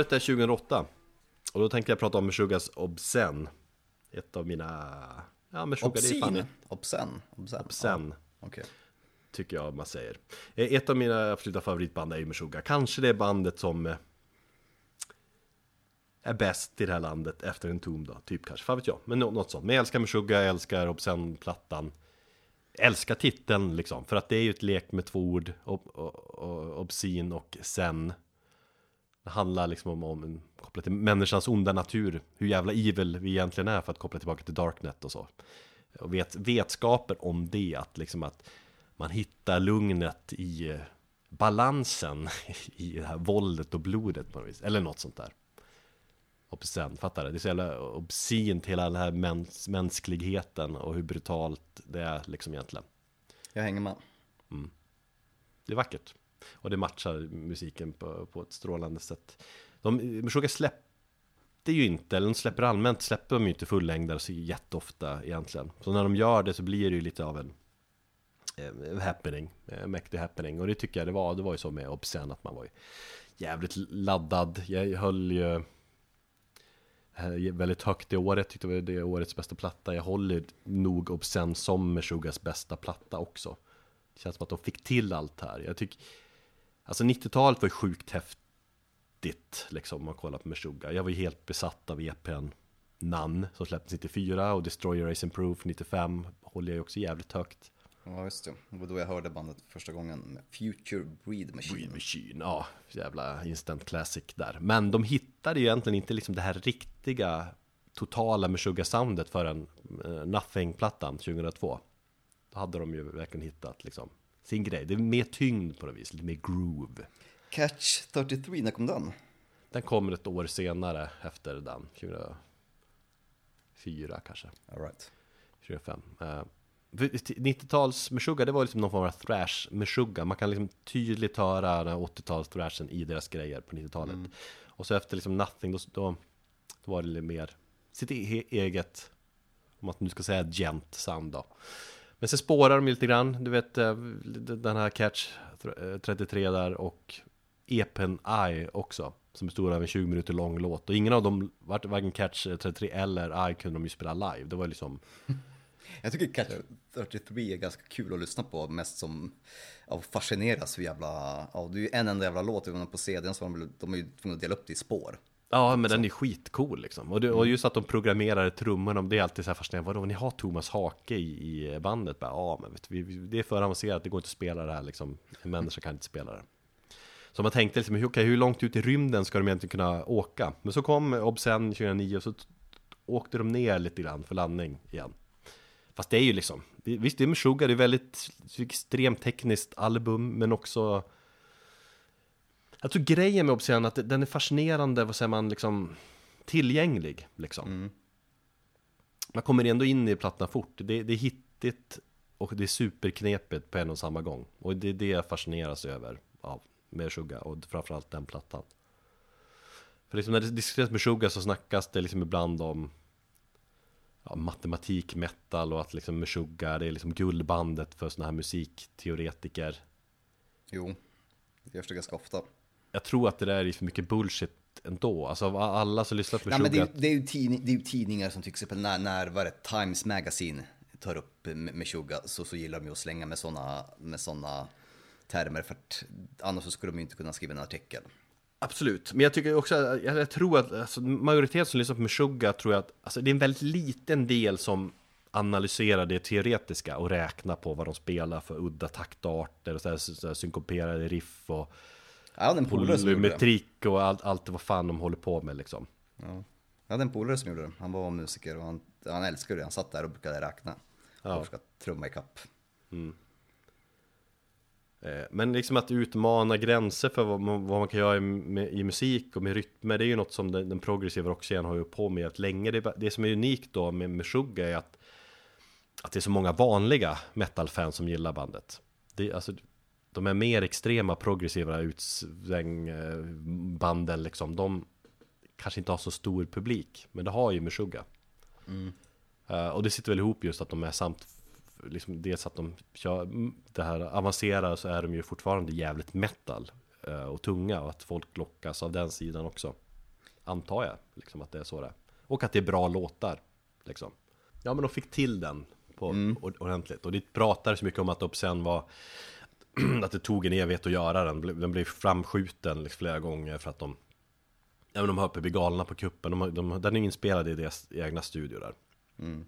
Året är 2008 Och då tänkte jag prata om Meshuggahs Obscen. Ett av mina... Ja, Meshuggah det är fan Obscene? Obscene? Obscene? Obscen. Ja, Okej. Tycker jag man säger. Eh, Ett av mina absoluta favoritband är ju Meshuggah. Kanske det bandet som eh, Är bäst i det här landet efter en tom då. Typ kanske, fan vet jag. Men nå- något sånt. Men jag älskar Meshuggah, jag älskar Obscen-plattan. Älskar titeln liksom. För att det är ju ett lek med två ord ob, ob, ob, Obscene och sen Det handlar liksom om, om kopplat till människans onda natur Hur jävla evil vi egentligen är för att koppla tillbaka till Darknet och så. Och vet, vetskapen om det att liksom att Man hittar lugnet i eh, balansen (laughs) i det här våldet och blodet på något vis Eller något sånt där. Obscen, fattar du? Det är så jävla obscent hela den här mäns mänskligheten och hur brutalt det är liksom egentligen. Jag hänger med. Det är vackert och det matchar musiken på, på ett strålande sätt. De, Meshuggah släppte ju inte, eller de släpper allmänt släpper de ju inte fullängdare så jätteofta egentligen. Så när de gör det så blir det ju lite av en eh, happening, eh, mäktig happening. Och det tycker jag det var, det var ju så med Obscen att man var ju jävligt laddad. Jag höll ju eh, väldigt högt i året, tyckte det var det årets bästa platta. Jag håller nog Obscen som Meshuggahs bästa platta också. Det känns som att de fick till allt här. Jag tycker Alltså 90-talet var ju sjukt häftigt liksom om man kollar på Meshuggah Jag var ju helt besatt av EPn Nan som släpptes 94 och Destroyer Racing Proof 95 Håller jag ju också jävligt högt Ja, just det. Det var då jag hörde bandet första gången Future Breed Machine. Breed Machine, ja, jävla instant classic där. Men de hittade ju egentligen inte liksom det här riktiga totala Meshuggah-soundet förrän uh, Nothing-plattan 2002. Då hade de ju verkligen hittat liksom sin grej. Det är mer tyngd på något vis, lite mer groove. Catch 33, när kom den? Den kommer ett år senare efter den, 2004 kanske, All right. 2005. Uh, 90-tals Meshuggah, det var liksom någon form av thrash Meshuggah. Man kan liksom tydligt höra den här 80-tals thrashen i deras grejer på 90-talet. Och så efter liksom Nothing, då, då, då var det lite mer sitt e eget, om man nu ska säga gent sound då. Men sen spårar de ju lite grann, du vet eh, den här Catch 33 eh, där och EPen I också. Som bestod av en 20 minuter lång låt. Och ingen av dem, varken Catch eh, 33 eller I kunde de ju spela live. Det var liksom (laughs) Jag tycker Catch 33 är ganska kul att lyssna på, mest som av fascineras hur jävla, ja det är ju en enda jävla låt, på CDn så var de, de är ju tvungna att dela upp det i spår. Ja, men den är skitcool liksom. Och, det, och just att de programmerar trummorna, det är alltid så här fascinerande. Vadå, ni har Thomas Hake i, i bandet? Bara, ja, men vet vi, det är för avancerat, det går inte att spela det här liksom. En människa kan inte spela det. Så man tänkte liksom, okay, hur långt ut i rymden ska de egentligen kunna åka? Men så kom Obscen 2009 och så åkte de ner lite grann för landning igen. Fast det är ju liksom, visst det är Meshuggah, det är väldigt extremt tekniskt album, men också Jag tror grejen med Obscen att den är fascinerande, vad säger man, liksom Tillgänglig, liksom Mm. Man kommer ändå in i plattan fort, det, det är hittigt och det är superknepigt på en och samma gång Och det är det jag fascineras över av Meshuggah och framförallt den plattan För liksom när det diskuteras Meshuggah så snackas det liksom ibland om ja, matematik, metal och att liksom Meshuggah det är liksom guldbandet för sådana här musikteoretiker. Jo, det görs det ganska ofta. Jag tror att det där är för mycket bullshit ändå. Alltså av alla som lyssnar på Nej, men det, är, det, är ju tidning, det är ju tidningar som till exempel när, när vad är det, Times Magazine tar upp med Meshuggah så, så gillar de ju att slänga med sådana med såna termer för att annars så skulle de ju inte kunna skriva en artikel. Absolut, men jag tycker också, jag, jag tror att alltså, majoriteten som lyssnar på Meshuggah tror jag att alltså, det är en väldigt liten del som analyserar det teoretiska och räknar på vad de spelar för udda taktarter och så här, så här synkoperade riff och Jag hade en polare som gjorde det. och allt, allt vad fan de håller på med liksom. Ja. Jag hade en polare som gjorde det. Han var musiker och han, han älskade det. Han satt där och brukade räkna. Ja. Och ska trumma i kapp. Eh, Men liksom att utmana gränser för vad man, vad man kan göra i, med, i musik och med rytmer Det är ju något som den, den progressiva rockscenen har ju på med att länge det, det som är unikt då med Meshuggah är att Att det är så många vanliga metalfans som gillar bandet det, alltså, De är mer extrema progressiva utsvängbanden liksom De kanske inte har så stor publik Men det har ju Meshuggah Eh, Och det sitter väl ihop just att de är samt liksom dels att de kör det här avancerade så är de ju fortfarande jävligt metal eh, och tunga och att folk lockas av den sidan också. Antar jag, liksom att det är så det är. Och att det är bra låtar, liksom. Ja men de fick till den på mm. ordentligt. Och det pratar så mycket om att Obscen var (clears throat) att det tog en evighet att göra den. Den blev framskjuten liksom flera gånger för att de Ja men de höll på att bli galna på kuppen. De, de, den är inspelad i deras egna studio där. Mm.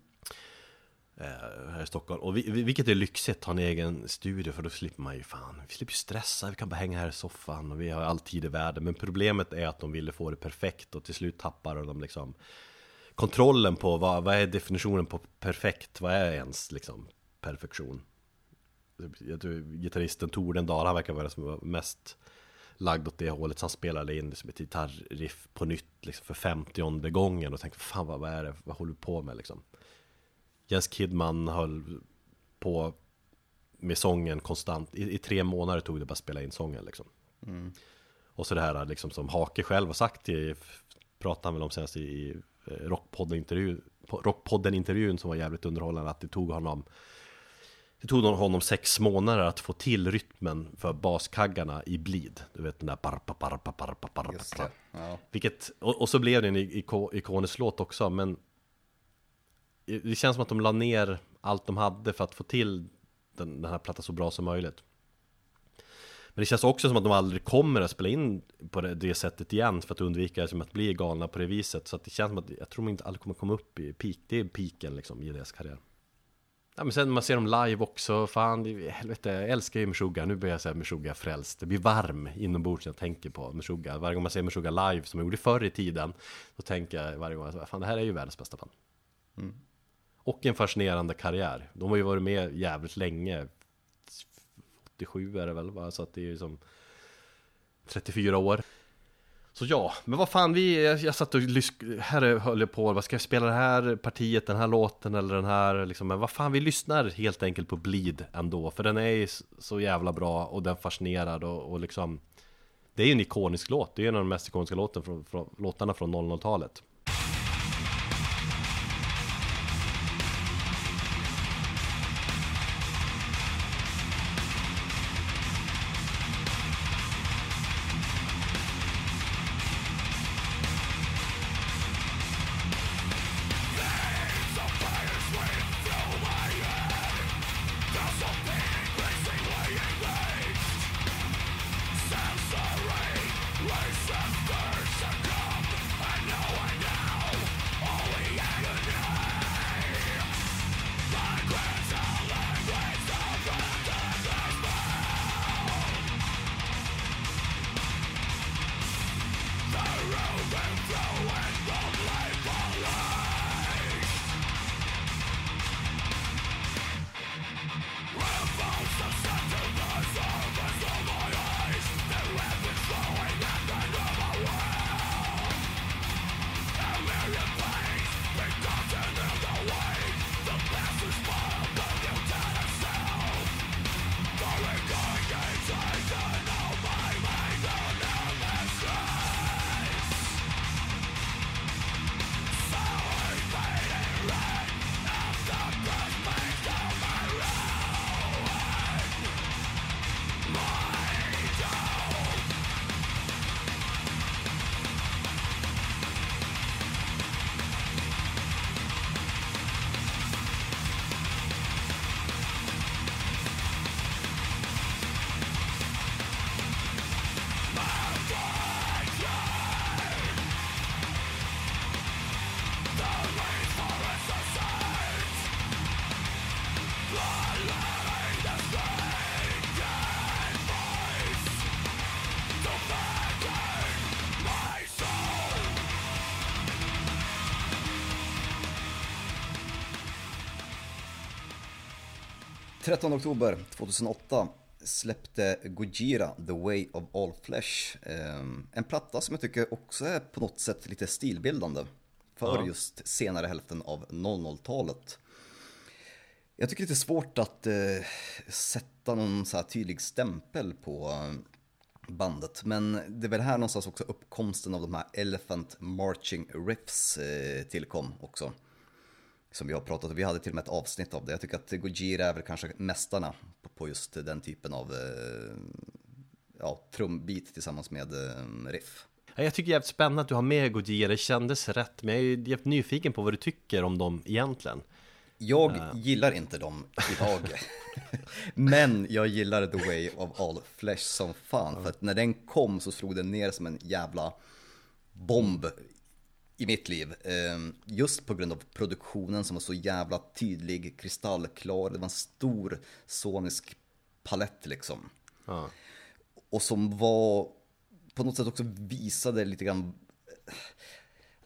Eh, här i Stockholm. Och vi, vilket är lyxigt ha en egen studio för då slipper man ju fan, vi slipper stressa, vi kan bara hänga här i soffan och vi har all tid i världen. Men problemet är att de ville få det perfekt och till slut tappar de liksom kontrollen på vad, vad är definitionen på perfekt, vad är ens liksom perfektion? Jag tror gitarristen Tordendal, han verkar vara den som var mest lagd åt det hållet så han spelade in liksom ett gitarriff på nytt liksom för femtionde gången och tänkte fan vad, vad är det, vad håller du på med liksom? Jens Kidman höll på med sången konstant, i, i tre månader tog det bara att spela in sången liksom. Mm. Och så det här liksom som Hake själv har sagt i, pratade han väl om senast i, i eh, Rockpodden-intervjun Rockpodden som var jävligt underhållande, att det tog honom det tog honom sex månader att få till rytmen för baskaggarna i Bleed. Du vet den där barpa, barpa, barpa. Just det. Ja. Vilket, och, och, så blev det en ikonisk låt också, men det känns som att de la ner allt de hade för att få till den, den här plattan så bra som möjligt. Men det känns också som att de aldrig kommer att spela in på det, det sättet igen för att undvika liksom, att bli galna på det viset. Så att det känns som att jag tror de inte aldrig kommer komma upp i peak. Det är piken liksom i deras karriär. Ja men sen man ser dem live också, fan, helvete, jag älskar ju Meshuggah, nu börjar jag säga Meshuggah frälst. Det blir varm inombords när jag tänker på Meshuggah. Varje gång man ser Meshuggah live, som jag gjorde förr i tiden, då tänker jag varje gång, fan det här är ju världens bästa band. Mm. Och en fascinerande karriär. De har ju varit med jävligt länge. 87 är det väl, va? så att det är ju som 34 år. Så ja, men vad fan vi, jag, jag satt och lysk, här höll jag på, vad ska jag spela det här partiet, den här låten eller den här liksom, men vad fan vi lyssnar helt enkelt på Bleed ändå, för den är så jävla bra och den fascinerar och, och liksom Det är ju en ikonisk låt, det är en av de mest ikoniska låten från, från, låtarna från 00-talet Trettonde oktober 2008 släppte Gojira The Way of All Flesh. Ehm, en platta som jag tycker också är på något sätt lite stilbildande för ja. just senare hälften av 00-talet. Jag tycker det är svårt att eh, sätta någon så här tydlig stämpel på eh, bandet. Men det är väl här någonstans också uppkomsten av de här Elephant Marching Riffs eh, tillkom också. Som vi har pratat om, vi hade till och med ett avsnitt av det. Jag tycker att Gojira är väl kanske mästarna på just den typen av ja, trumbit tillsammans med eh, riff. Jag tycker det är jävligt spännande att du har med Gojira, det kändes rätt Men jag är jävligt nyfiken på vad du tycker om dem egentligen Jag uh. gillar inte dem idag (laughs) Men jag gillar The Way of All Flesh som fan. För att när den kom så slog den ner som en jävla bomb i mitt liv. Ehm, just på grund av produktionen som var så jävla tydlig, kristallklar. Det var en stor sonisk palett liksom. Ja. Och som var, på något sätt också visade lite grann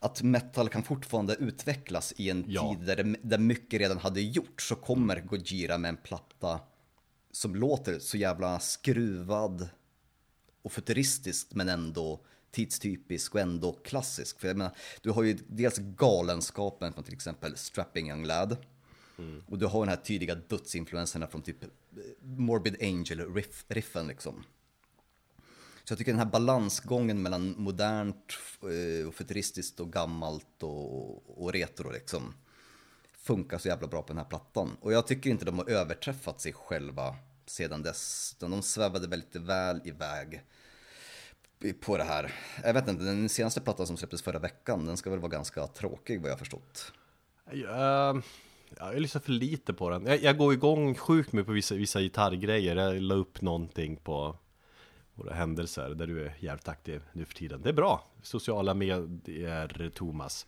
att metal kan fortfarande utvecklas i en ja. tid där, där mycket redan hade gjorts. Så kommer Gojira med en platta som låter så jävla skruvad och futuristiskt men ändå tidstypisk och ändå klassisk. För jag menar, du har ju dels galenskapen från till exempel Strapping Young Lad. Mm. Och du har den här tydliga dödsinfluenserna från typ eh, Morbid Angel-riffen liksom. Så jag tycker den här balansgången mellan modernt eh, och futuristiskt och gammalt och, och retro liksom funkar så jävla bra på den här plattan. Och jag tycker inte de har överträffat sig själva sedan dess. De svävade väldigt väl iväg på det här. Jag vet inte, den senaste plattan som släpptes förra veckan, den ska väl vara ganska tråkig vad jag förstått. Jag, ehm, jag lyssnar för lite på den. Jag, jag går igång sjukt mycket på vissa, vissa gitarrgrejer. Jag la upp någonting på våra händelser där du är jävligt aktiv nu för tiden. Det är bra. Sociala medier, Thomas.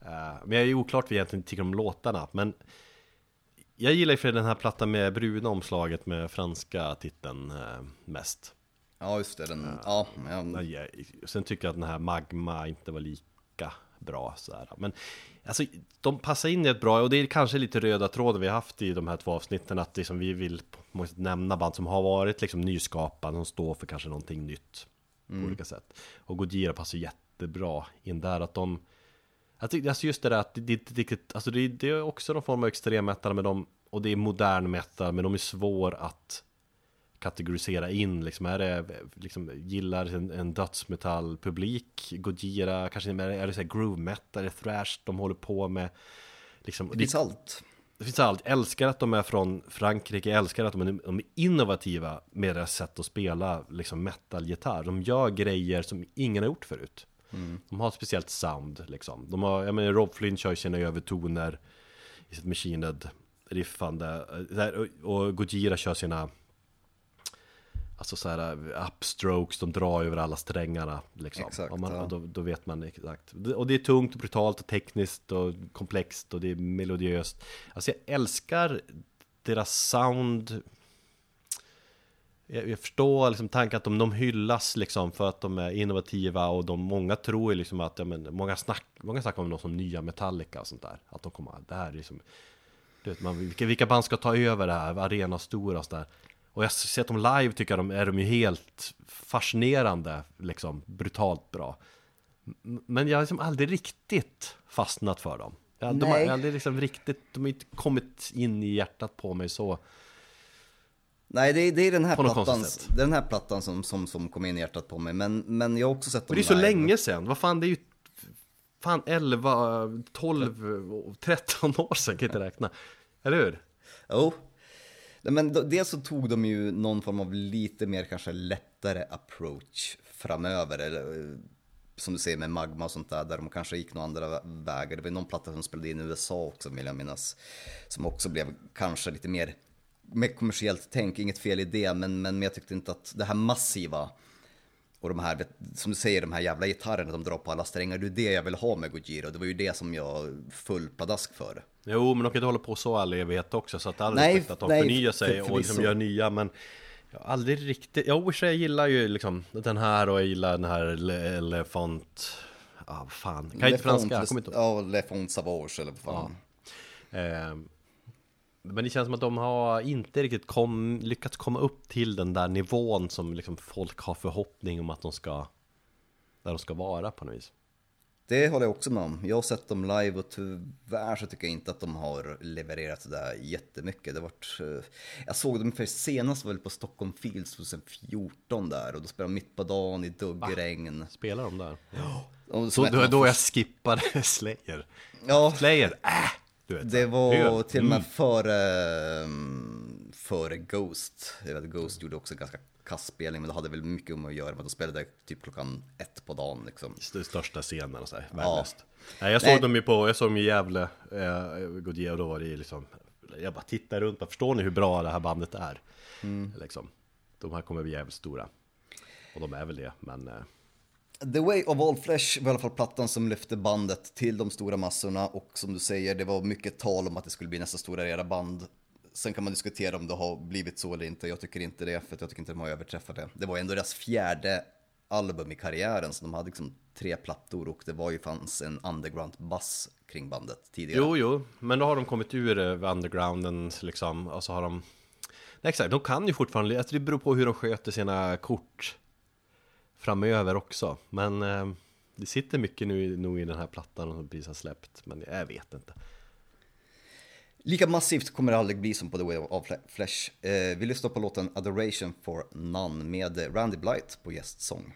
Eh, men jag är oklart vad jag egentligen tycker om låtarna. Men jag gillar ju för den här plattan med bruna omslaget med franska titeln eh, mest. Ja, just det. Den, ja, ja. ja. Sen tycker jag att den här Magma inte var lika bra sådär. Men alltså, de passar in i ett bra, och det är kanske lite röda tråden vi har haft i de här två avsnitten, att liksom vi vill måste nämna band som har varit liksom nyskapande, som står för kanske någonting nytt mm. på olika sätt. Och Gojira passar jättebra in där, att de Alltså just det där att det, det, det, alltså det, det är också någon form av extrem metal med dem Och det är modern metal men de är svår att kategorisera in liksom, är det, liksom, gillar en, en dödsmetallpublik, Gojira, kanske är det, är det så här groove metal, är det thrash de håller på med? Liksom, det finns det, allt. Det finns allt, jag älskar att de är från Frankrike, jag älskar att de är, de är innovativa med deras sätt att spela liksom metal-gitarr. De gör grejer som ingen har gjort förut. Mm. De har ett speciellt sound liksom. De har, jag menar Rob Flynn kör sina övertoner i sitt machined riffande. Och Gojira kör sina Alltså så här upstrokes, de drar över alla strängarna liksom. Exakt, man, ja. då, då, vet man exakt. Och det är tungt, och brutalt och tekniskt och komplext och det är melodiöst. Alltså jag älskar deras sound. Jag, jag förstår liksom tanken att de, de hyllas liksom för att de är innovativa och de, många tror ju liksom att, ja, men, många, snack, många snackar om dem som nya Metallica och sånt där. Att de kommer, det här är liksom, du vet, man, vilka, vilka band ska ta över det här, arena stora och sådär. Och jag har sett dem live tycker jag de är de ju helt fascinerande, liksom brutalt bra. Men jag har liksom aldrig riktigt fastnat för dem. Jag, de har aldrig liksom riktigt, de har inte kommit in i hjärtat på mig så. Nej, det är, det är den här plattan, det är den här plattan som, som, som kom in i hjärtat på mig. Men, men jag har också sett dem Det är så live. länge sedan, vad fan det är ju fan 11, 12, 13 år sedan, kan jag inte räkna. Eller hur? Jo, men dels så tog de ju någon form av lite mer kanske lättare approach framöver. Eller, eh, som du säger med Magma och sånt där, där de kanske gick några andra vägar. Det var någon platta som spelade in i USA också vill jag minnas. Som också blev kanske lite mer med kommersiellt tänk, inget fel i det, men, men jag tyckte inte att det här massiva och de här, som du säger, de här jävla gitarrerna de drar på alla strängar, det är det jag vill ha med Gojira. Det var ju det som jag full pladask för. Jo, men de kan inte hålla på så all evighet också, så att all nej, respekt att de nej, förnyar sig för, och liksom gör nya, men jag har aldrig riktigt, jag jag gillar ju liksom den här och jag gillar den här Elefant, ah, fan, kan jag inte franska? Jag kommer inte Ja, Lefont Savage eller vad fan. Ja. Eh, men det känns som att de har inte riktigt kom, lyckats komma upp till den där nivån som liksom folk har förhoppning om att de ska Där de ska vara på något vis Det håller jag också med om. Jag har sett dem live och tyvärr så tycker jag inte att de har levererat sådär jättemycket. Det varit, eh, jag såg dem för senast var väl på Stockholm Fields 2014 där och då spelade de mitt på dagen i duggregn. Ah, spelar de där? Ja. Så då, då jag skippade (laughs) Slayer. Ja. Slayer, äh! Vet, det var hur? till och med mm. före, före Ghost. Jag vet, Ghost gjorde också ganska kastspelning, men det hade väl mycket om att göra med att de spelade typ klockan ett på dagen liksom. Största scenen och så här, ja. Nej, jag såg Nej. dem ju på, jag såg dem i Gävle, eh, och då var det ju liksom Jag bara tittar runt, bara, förstår ni hur bra det här bandet är? Mm. Liksom. De här kommer bli jävligt stora Och de är väl det, men eh, The Way of All Flesh var i alla fall plattan som lyfte bandet till de stora massorna och som du säger, det var mycket tal om att det skulle bli nästa stora era band. Sen kan man diskutera om det har blivit så eller inte. Jag tycker inte det, för jag tycker inte de har överträffat det. Det var ändå deras fjärde album i karriären, så de hade liksom tre plattor och det var ju fanns en underground-bass kring bandet tidigare. Jo, jo, men då har de kommit ur eh, undergrounden liksom, och så har de... Nej, exakt, de kan ju fortfarande, alltså det beror på hur de sköter sina kort framöver också. Men eh, det sitter mycket nu nog i den här plattan som precis har släppt, men jag vet inte. Lika massivt kommer det aldrig bli som på The Way of Flesh. Eh, vi lyssnar på låten Adoration for None med Randy Blight på gästsång.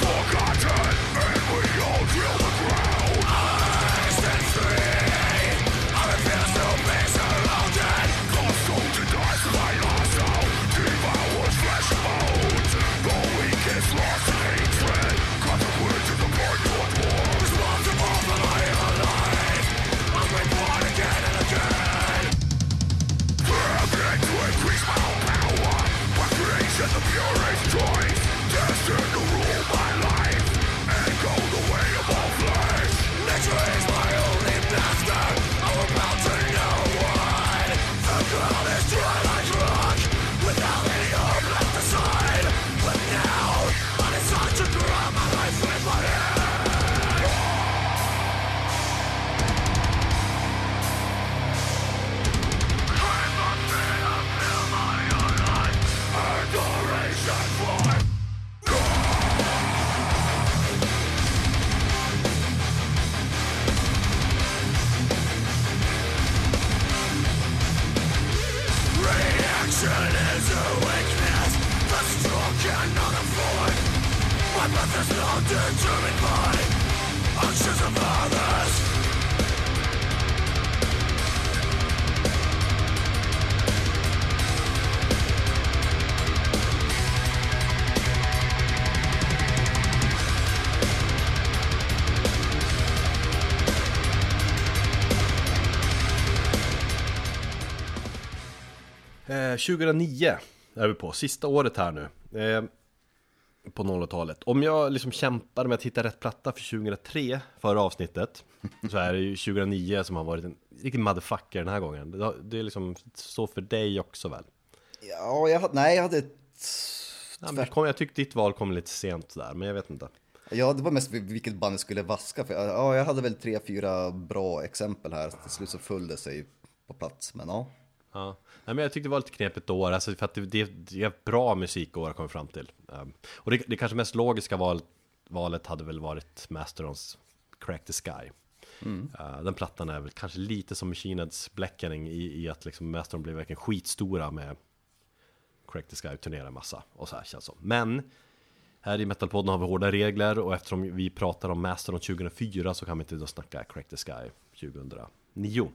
forgotten, and we 2009 är vi på, sista året här nu. Eh, på 00-talet. Om jag liksom kämpade med att hitta rätt platta för 2003, förra avsnittet, så är det ju 2009 som har varit en riktig motherfucker den här gången. Det är liksom så för dig också väl? Ja, jag, nej, jag hade. Ja, men kom, jag tyckte ditt val kom lite sent där, men jag vet inte. Ja, det var mest vilket band jag skulle vaska. För, ja, jag hade väl tre, fyra bra exempel här. Till slut så föll det sig på plats, men ja. Ja, Nej, men jag tyckte det var lite knepigt år, alltså för att det, det, det är bra musikår att komma fram till. Um, och det, det kanske mest logiska val, valet hade väl varit Mastodons Crack the Sky. Mm. Uh, den plattan är väl kanske lite som Machine Heads Blackening i, i att liksom Mastodon blev verkligen skitstora med Crack the Sky turnerar massa och så här känns det som. Men här i Metalpodden har vi hårda regler och eftersom vi pratar om Mastodon 2004 så kan vi inte då snacka Crack the Sky 2009.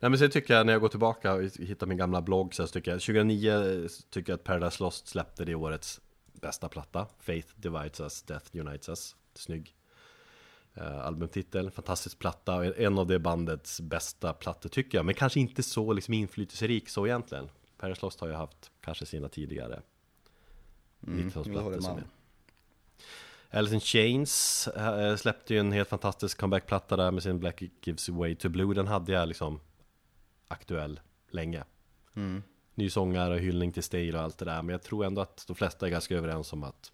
Nej men sen tycker jag när jag går tillbaka och hittar min gamla blogg så tycker jag 2009 tycker jag att Paradise Lost släppte det årets bästa platta. Faith Divides Us, Death Unites Us. Snygg uh, albumtitel, fantastisk platta En av det bandets bästa plattor tycker jag. Men kanske inte så liksom inflytelserik så egentligen. Paradise Lost har ju haft kanske sina tidigare mm, 90-talsplattor som är Alice in Chains äh, släppte ju en helt fantastisk comebackplatta där med sin Black Gives Way to Blue. Den hade jag liksom aktuell länge. Mm. Ny sångare, hyllning till Stale och allt det där. Men jag tror ändå att de flesta är ganska överens om att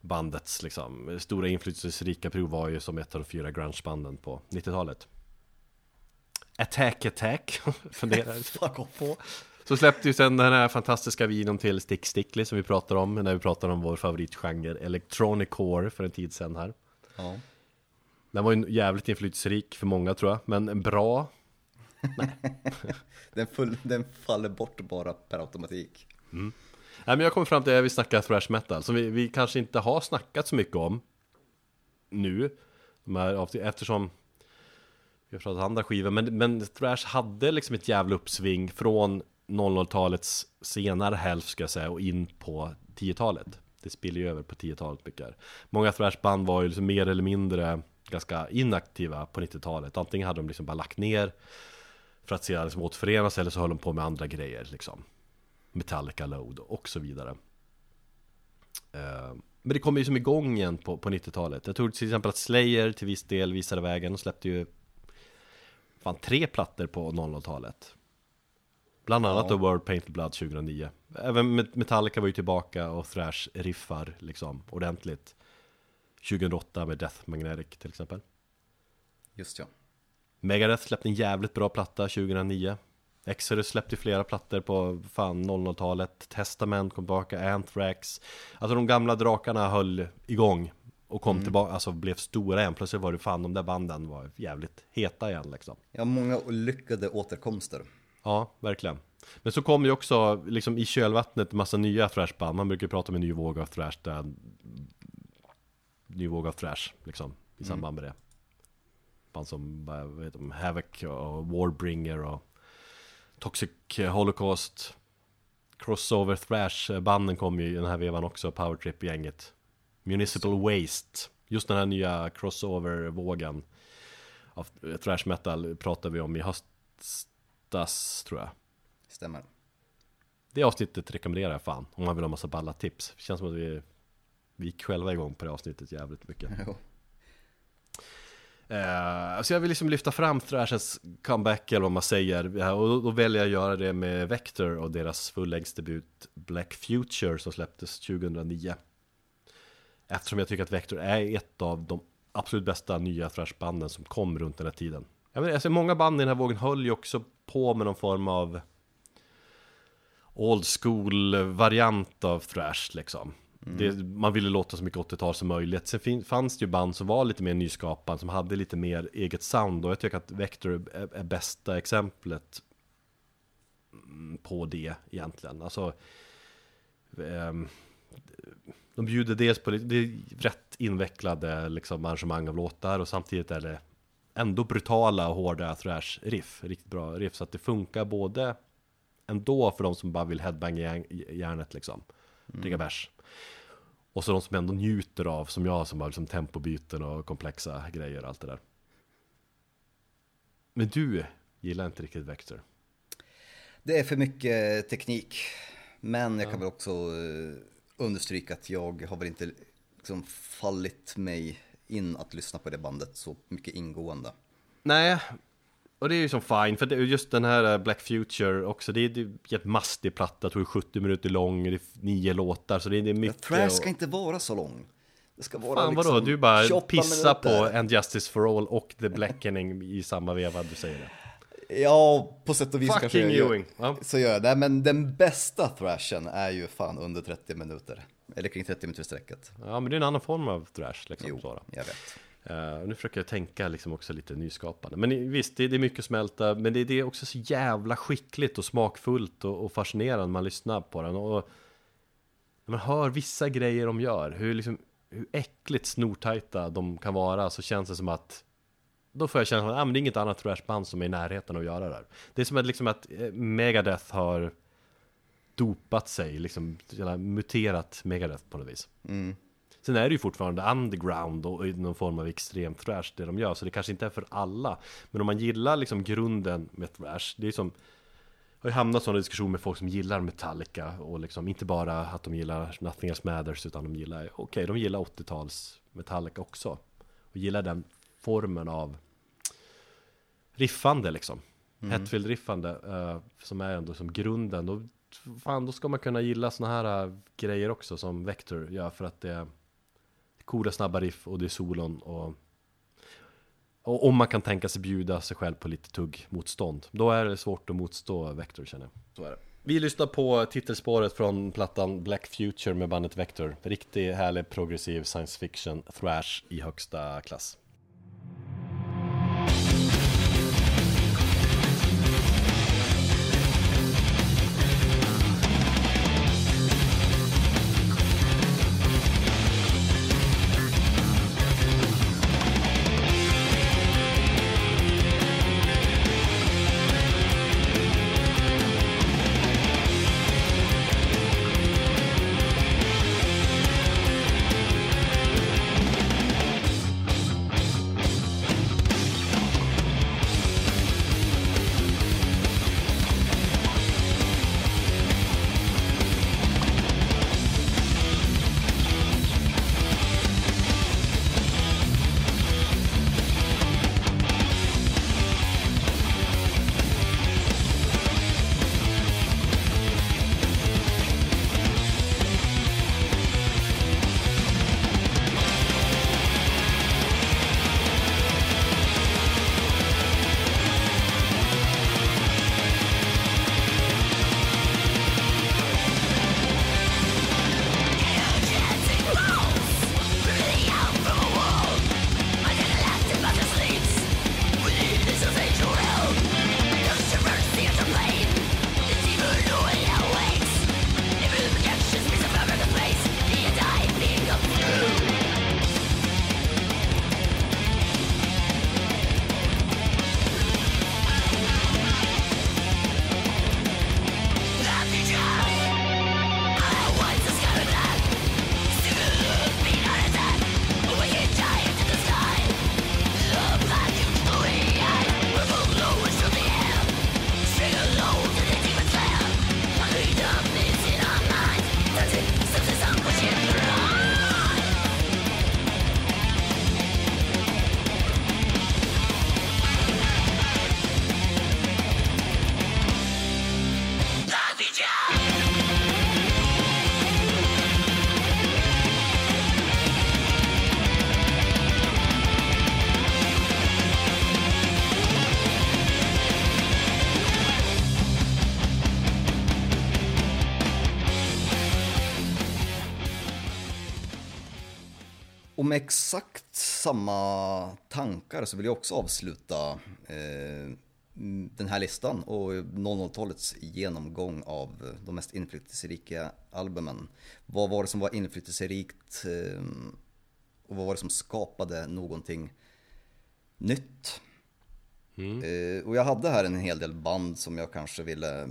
Bandets liksom stora inflytelserika prov var ju som ett av de fyra grungebanden på 90-talet Attack Attack. (laughs) Funderar. På så släppte ju sen den här fantastiska videon till Stick Stickly som vi pratar om när vi pratar om vår favoritgenre Electronic Core för en tid sedan här. Ja. Den var ju jävligt inflytelserik för många tror jag, men bra? Nej. (laughs) Den, full, den faller bort bara per automatik. Mm. Nej men jag kommer fram till att vi snackar thrash metal som vi, vi kanske inte har snackat så mycket om Nu. Här, Eftersom Vi har pratat andra skivor, men, men Thrash hade liksom ett jävla uppsving från 00-talets senare hälft ska jag säga och in på 10-talet. Det spiller ju över på 10-talet mycket. Många Thrash-band var ju liksom mer eller mindre ganska inaktiva på 90-talet. Antingen hade de liksom bara lagt ner för att sedan liksom återförenas eller så höll de på med andra grejer liksom. Metallica Load och så vidare. Eh, men det kom ju som igång igen på, på 90-talet. Jag tror till exempel att Slayer till viss del visade vägen och släppte ju fan tre plattor på 00-talet. Bland annat ja. The World Painted Blood 2009. Även Metallica var ju tillbaka och Thrash riffar liksom ordentligt. 2008 med Death Magnetic till exempel. Just ja. Megadeth släppte en jävligt bra platta 2009. Exodus släppte flera plattor på fan 00-talet Testament kom tillbaka, Anthrax Alltså de gamla drakarna höll igång Och kom mm. tillbaka, alltså blev stora igen Plötsligt var det fan de där banden var jävligt heta igen liksom Ja, många lyckade återkomster Ja, verkligen. Men så kom ju också liksom i kölvattnet massa nya thrashband Man brukar prata om en ny våg av thrash där Ny våg av thrash liksom I mm. samband med det. Band som, vad de, Havoc och Warbringer och Toxic Holocaust. Crossover Thrash banden kom ju i den här vevan också, Powertrip-gänget Municipal Waste. Just den här nya crossover-vågen Av thrash metal pratar vi om i höstas tror jag. Stämmer. Det avsnittet rekommenderar jag fan Om man vill ha massa balla tips. Känns som att vi Vi gick själva igång på det avsnittet jävligt mycket. Eh, så jag vill liksom lyfta fram Thrashens comeback eller vad man säger. Och då väljer jag att göra det med Vector och deras fullängdsdebut Black Future som släpptes 2009 Eftersom jag tycker att Vector är ett av de absolut bästa nya Thrash-banden som kom runt den här tiden. Jag vet, alltså Många band i den här vågen höll ju också på med någon form av Old school variant av Thrash liksom Mm. Det, man ville låta så mycket 80-tal som möjligt. Sen fanns det ju band som var lite mer nyskapande, som hade lite mer eget sound. Och jag tycker att Vector är, är bästa exemplet på det egentligen. Alltså, eh, de bjuder dels på lite, rätt invecklade liksom, arrangemang av låtar och samtidigt är det ändå brutala och hårda thrash-riff. Riktigt bra riff. Så att det funkar både ändå för de som bara vill headbanga järnet liksom. Dricka mm. bärs. Och så de som ändå njuter av, som jag, som har liksom tempobyten och komplexa grejer och allt det där. Men du gillar inte riktigt Vector? Det är för mycket teknik. Men jag kan väl också eh, understryka att jag har väl inte liksom fallit mig in att lyssna på det bandet så mycket ingående. Nej, och det är ju som fine, för det, just den här eh, Black Future också, det är, är ett mastig platta, tror jag 70 minuter lång, det är nio låtar, så det är, det är mycket. Thrash ska och... inte vara så lång. Det ska vara Fan liksom vadå, du bara pissa på And Justice for All och The Blackening i samma veva, du säger det. Ja, på sätt och vis Fucking kanske jag gör, ja. så gör jag det. Men den bästa thrashen är ju fan under 30 minuter. Eller kring 30 minuter sträcket. Ja, men det är en annan form av thrash liksom. Jo, så jag vet. Uh, nu försöker jag tänka liksom också lite nyskapande. Men visst, det, det är mycket smälta, men det, det, är också så jävla skickligt och smakfullt och, och fascinerande när man lyssnar på den. Och när man hör vissa grejer de gör, hur, liksom, hur äckligt snortajta de kan vara, så känns det som att då får jag känna att ah, men det är inget annat thrashband som är i närheten att göra det här. Det är som att, liksom att eh, Megadeth har dopat sig, liksom muterat Megadeth på något vis. Mm. Sen är det ju fortfarande underground och någon form av extrem thrash det de gör, så det kanske inte är för alla. Men om man gillar liksom grunden med thrash, det är som jag har ju hamnat i sådana diskussioner med folk som gillar Metallica och liksom inte bara att de gillar Nothing Else Matters utan de gillar, okej, okay, de gillar 80-tals Metallica också. Och gillar den formen av riffande liksom. Mm. Hetfield-riffande, uh, som är ändå som grunden. Då, fan, då ska man kunna gilla såna här äh, grejer också som Vector gör för att det är coola snabba riff och det är solon och och om man kan tänka sig bjuda sig själv på lite tuggmotstånd. Då är det svårt att motstå Vector känner jag. Så är det. Vi lyssnar på titelspåret från plattan Black Future med bandet Vector. Riktigt härlig progressiv science fiction thrash i högsta klass. Och med exakt samma tankar så vill jag också avsluta eh, den här listan och 00-talets genomgång av de mest inflytelserika albumen. Vad var det som var inflytelserikt eh, och vad var det som skapade någonting nytt? Mm. Eh, och jag hade här en hel del band som jag kanske ville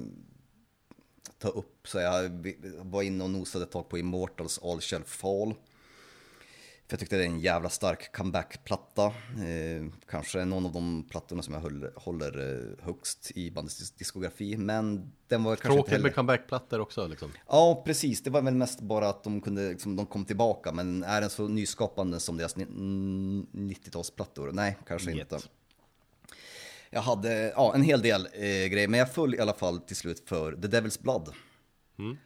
ta upp. Så jag var inne och nosade ett tag på Immortals All Shall Fall. För jag tyckte det är en jävla stark comeback-platta. Eh, kanske någon av de plattorna som jag håller, håller eh, högst i bandets diskografi. Men den var kanske Tråkigt med comeback-plattor också liksom. Ja, precis. Det var väl mest bara att de, kunde, liksom, de kom tillbaka. Men är den så nyskapande som deras 90-talsplattor? Nej, kanske Get. inte. Jag hade ja, en hel del eh, grejer, men jag föll i alla fall till slut för The Devil's Blood. Mm.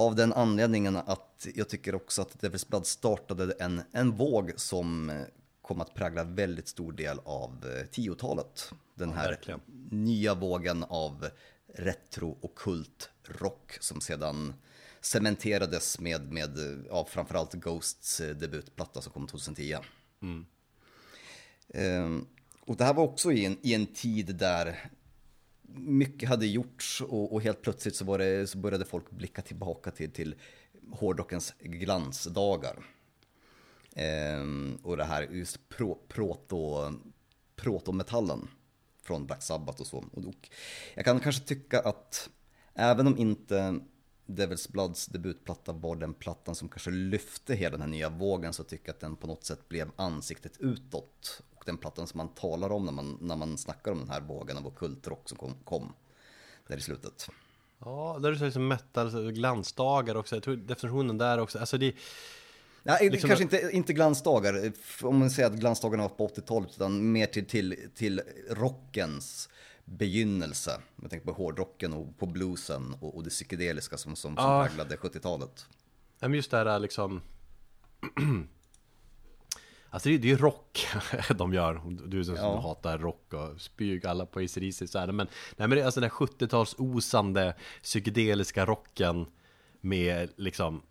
Av den anledningen att jag tycker också att Devil's Blood startade en, en våg som eh, kom att prägla väldigt stor del av 10-talet. Eh, den här ja, nya vågen av retro och kult rock som sedan cementerades med, med ja, framförallt Ghosts eh, debutplatta som kom 2010. Mm. Um, och det här var också i en, i en tid där mycket hade gjorts och, och, helt plötsligt så, var det, så började folk blicka tillbaka till, till hårdrockens glansdagar. Ehm, och det här just pro, proto, protometallen från Black Sabbath och så. Och jag kan kanske tycka att även om inte Devil's Bloods debutplatta var den plattan som kanske lyfte hela den här nya vågen så tycker jag att den på något sätt blev ansiktet utåt och den plattan som man talar om när man, när man snackar om den här vågen av kultrock som kom, kom där i slutet. Ja, där du säger som metal, glansdagar också, jag tror definitionen där också, alltså det Nej, liksom kanske inte, inte glansdagar, om man säger att glansdagarna var på 80-talet, utan mer till, till, till rockens begynnelse. Jag tänker på hårdrocken och på bluesen och, och det psykedeliska som, som, som ja. präglade 70-talet. Men just det här liksom (clears throat) Alltså det är ju rock (laughs) de gör. Du som ja. hatar rock och spyr alla på ACDC så här. Men, nej, men det är alltså den här 70-tals osande psykedeliska rocken med liksom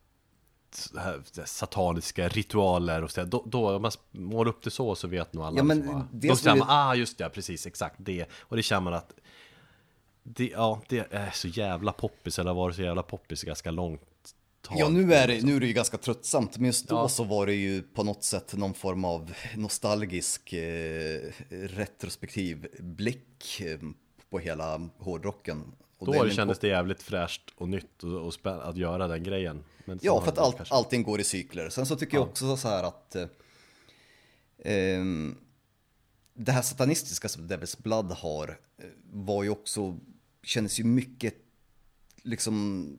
sataniska ritualer och så då, då om man målar upp det så så vet nog alla ja, men bara, Då känner man, ah just det, precis, exakt det Och det känner man att det, Ja, det är så jävla poppis, eller har varit så jävla poppis ganska långt Ja, nu är, det, nu är det ju ganska tröttsamt, men just då ja. så var det ju på något sätt någon form av nostalgisk eh, retrospektiv blick eh, på hela hårdrocken. Och då kändes det jävligt fräscht och nytt och, och att göra den grejen. ja, för att allt, allting går i cykler. Sen så tycker ja. jag också så här att eh, ehm, det här satanistiska som Devil's Blood har eh, var ju också, kändes ju mycket liksom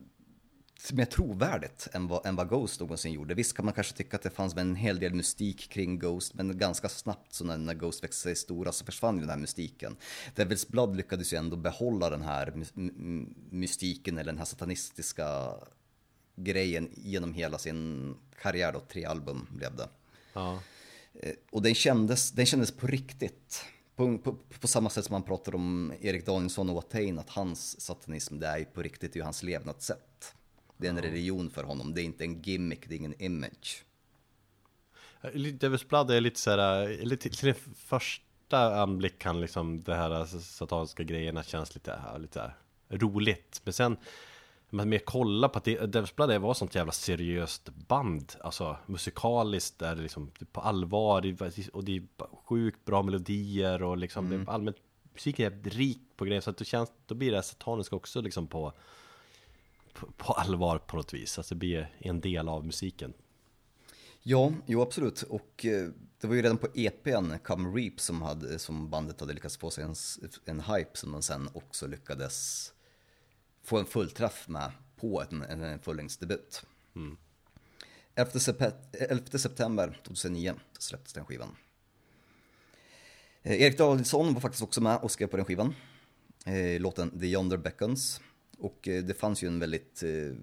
mer trovärdigt än vad, än vad Ghost någonsin gjorde. Visst kan man kanske tycka att det fanns en hel del mystik kring Ghost, men ganska snabbt så när, när Ghost växte sig stora så försvann ju den här mystiken. Devil's Blood lyckades ju ändå behålla den här mystiken eller den här satanistiska grejen genom hela sin karriär då, tre album blev det. Ja. Eh, och den kändes, den kändes på riktigt. På, på, på, samma sätt som man pratar om Erik Danielsson och Watain, att hans satanism, det är ju på riktigt, det är ju hans levnadssätt. Det är en religion för honom, det är inte en gimmick, det är ingen image. Devil's Blood är lite såhär, lite, till den första anblick kan liksom det här sataniska grejerna känns lite, lite roligt. Men sen, man mer kolla på att Devil's Blood var sånt jävla seriöst band. Alltså musikaliskt är det liksom på allvar och det är sjukt bra melodier och liksom mm. det är allmänt musiken är rik på grejer så att det känns, då blir det sataniska också liksom på på allvar på något vis. Alltså det blir en del av musiken. Ja, jo absolut. Och eh, det var ju redan på EPn, Come Reap, som, hade, som bandet hade lyckats få sig en, en hype som de sen också lyckades få en fullträff med på en, en fullängdsdebut. Mm. 11, september 2009 släpptes den skivan. Eh, Erik Danielsson var faktiskt också med och skrev på den skivan. Eh, låten The Yonder Beckons och eh, det fanns ju en väldigt, eh,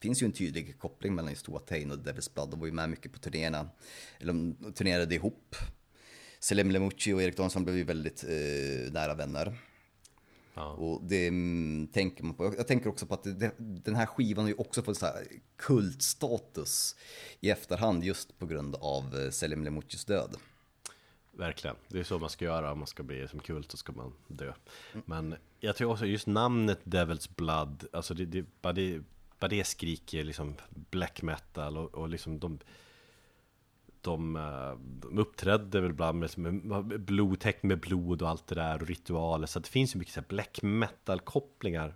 finns ju en tydlig koppling mellan just Watain och Devil's Blood. De var ju med mycket på turnéerna, eller de turnerade ihop. Selim Lemucci och Erik Danielsson blev ju väldigt eh, nära vänner. Ja. Och det mm, tänker man på. Jag tänker också på att det, den här skivan har ju också fått så här kultstatus i efterhand just på grund av eh, Selim Lemuchis död. Verkligen, det är så man ska göra om man ska bli som kult så ska man dö. Men jag tror också just namnet Devil's Blood, alltså det, det, bara, det, bara det skriker liksom black metal och, och liksom de de, eh, de uppträdde väl ibland med, med blod, täckt med blod och allt det där och ritualer. Så det finns ju mycket så black metal kopplingar.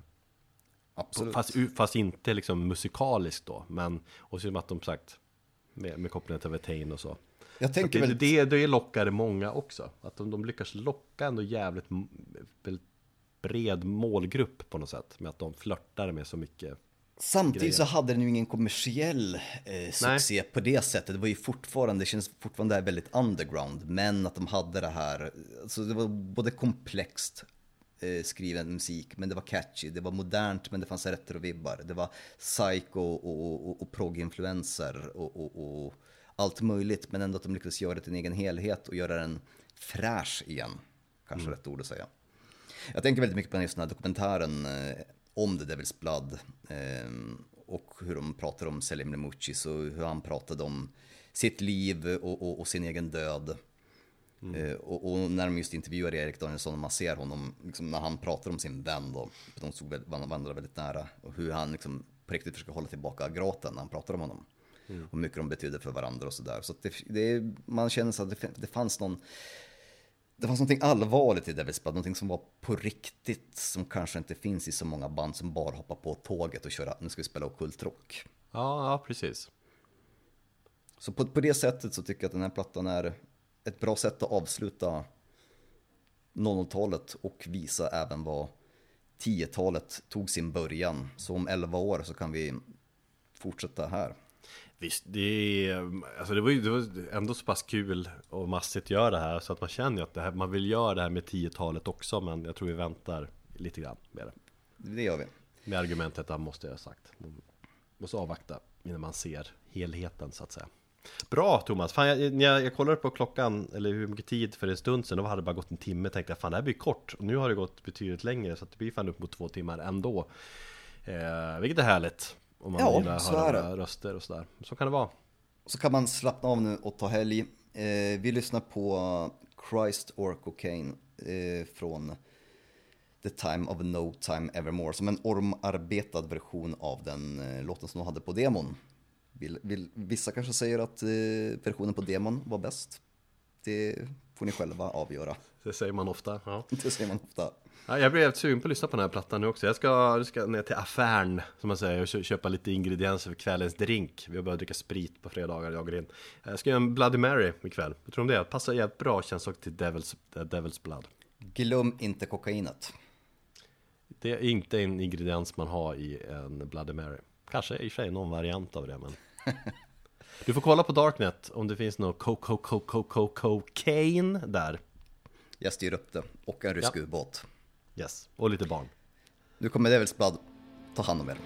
Absolut. Fast, fast, inte liksom musikaliskt då. Men, och så att de sagt, med, med kopplingar till Vetain och så. Jag tänker det, det, det lockar många också. Att de, de lyckas locka ändå jävligt, väldigt bred målgrupp på något sätt. Med att de flörtar med så mycket Samtidigt grejer. så hade den ju ingen kommersiell eh, succé Nej. på det sättet. Det var ju fortfarande, det känns fortfarande väldigt underground. Men att de hade det här, alltså det var både komplext eh, skriven musik, men det var catchy. Det var modernt, men det fanns retro-vibbar. Det var psycho och, och, och prog-influenser och, och, och, allt möjligt. Men ändå att de lyckades göra det till en egen helhet och göra den fräsch igen. Kanske mm. rätt ord att säga. Jag tänker väldigt mycket på den här dokumentären eh, om The Devil's Blood. Eh, och hur de pratar om Selim Lemuchis och hur han pratade om sitt liv och, och, och sin egen död. Mm. Eh, och, och, när de just intervjuar Erik Danielsson och man ser honom, liksom, när han pratar om sin vän då, de stod varandra väldigt nära. Och hur han liksom på riktigt försöker hålla tillbaka gråten när han pratar om honom. Mm. Och mycket de betyder för varandra och sådär. Så, så det, det, man känner så att det, det fanns någon det fanns någonting allvarligt i Devil's Blood, någonting som var på riktigt, som kanske inte finns i så många band som bara hoppar på tåget och kör nu ska vi spela ockultrock. Ja, ja, precis. Så på, på det sättet så tycker jag att den här plattan är ett bra sätt att avsluta 00-talet och visa även vad 10-talet tog sin början. Så om 11 år så kan vi fortsätta här. Visst, det, är, alltså det, var ju, det var ändå så pass kul och massigt att göra det här så att man känner ju att här, man vill göra det här med 10-talet också men jag tror vi väntar lite grann med det. Det gör vi. Med argumentet att måste jag ha sagt. Man måste avvakta innan man ser helheten så att säga. Bra Thomas! Fan, jag, när jag, jag kollade på klockan, eller hur mycket tid för en stund sedan, då hade det bara gått en timme, tänkte jag fan det här blir kort. Och nu har det gått betydligt längre, så det blir fan upp mot två timmar ändå. Eh, vilket är härligt. Om man ja, gillar att höra röster och sådär. Så kan det vara. Så kan man slappna av nu och ta helg. Eh, vi lyssnar på Christ or Cocaine eh, från The Time of No Time Evermore. Som en ormarbetad version av den eh, låten som de hade på demon. Vill, vill, vissa kanske säger att eh, versionen på demon var bäst. Det får ni själva avgöra. Det säger man ofta. Ja. (laughs) Det säger man ofta. Ja, jag blev sugen på att lyssna på den här plattan nu också. Jag ska, ska ner till affären, som man säger, och köpa lite ingredienser för kvällens drink. Vi har börjat dricka sprit på fredagar, jag och in. Jag ska göra en Bloody Mary ikväll. Jag tror om det? Passar jävligt bra, känns också till Devil's, Devil's Blood. Glöm inte kokainet. Det är inte en ingrediens man har i en Bloody Mary. Kanske i och för sig någon variant av det, men... (laughs) Du får kolla på Darknet om det finns något cocaine där. Jag styr upp det, och en rysk ja. ubåt. Yes, och lite barn. Nu kommer det Devils Blood ta hand om er.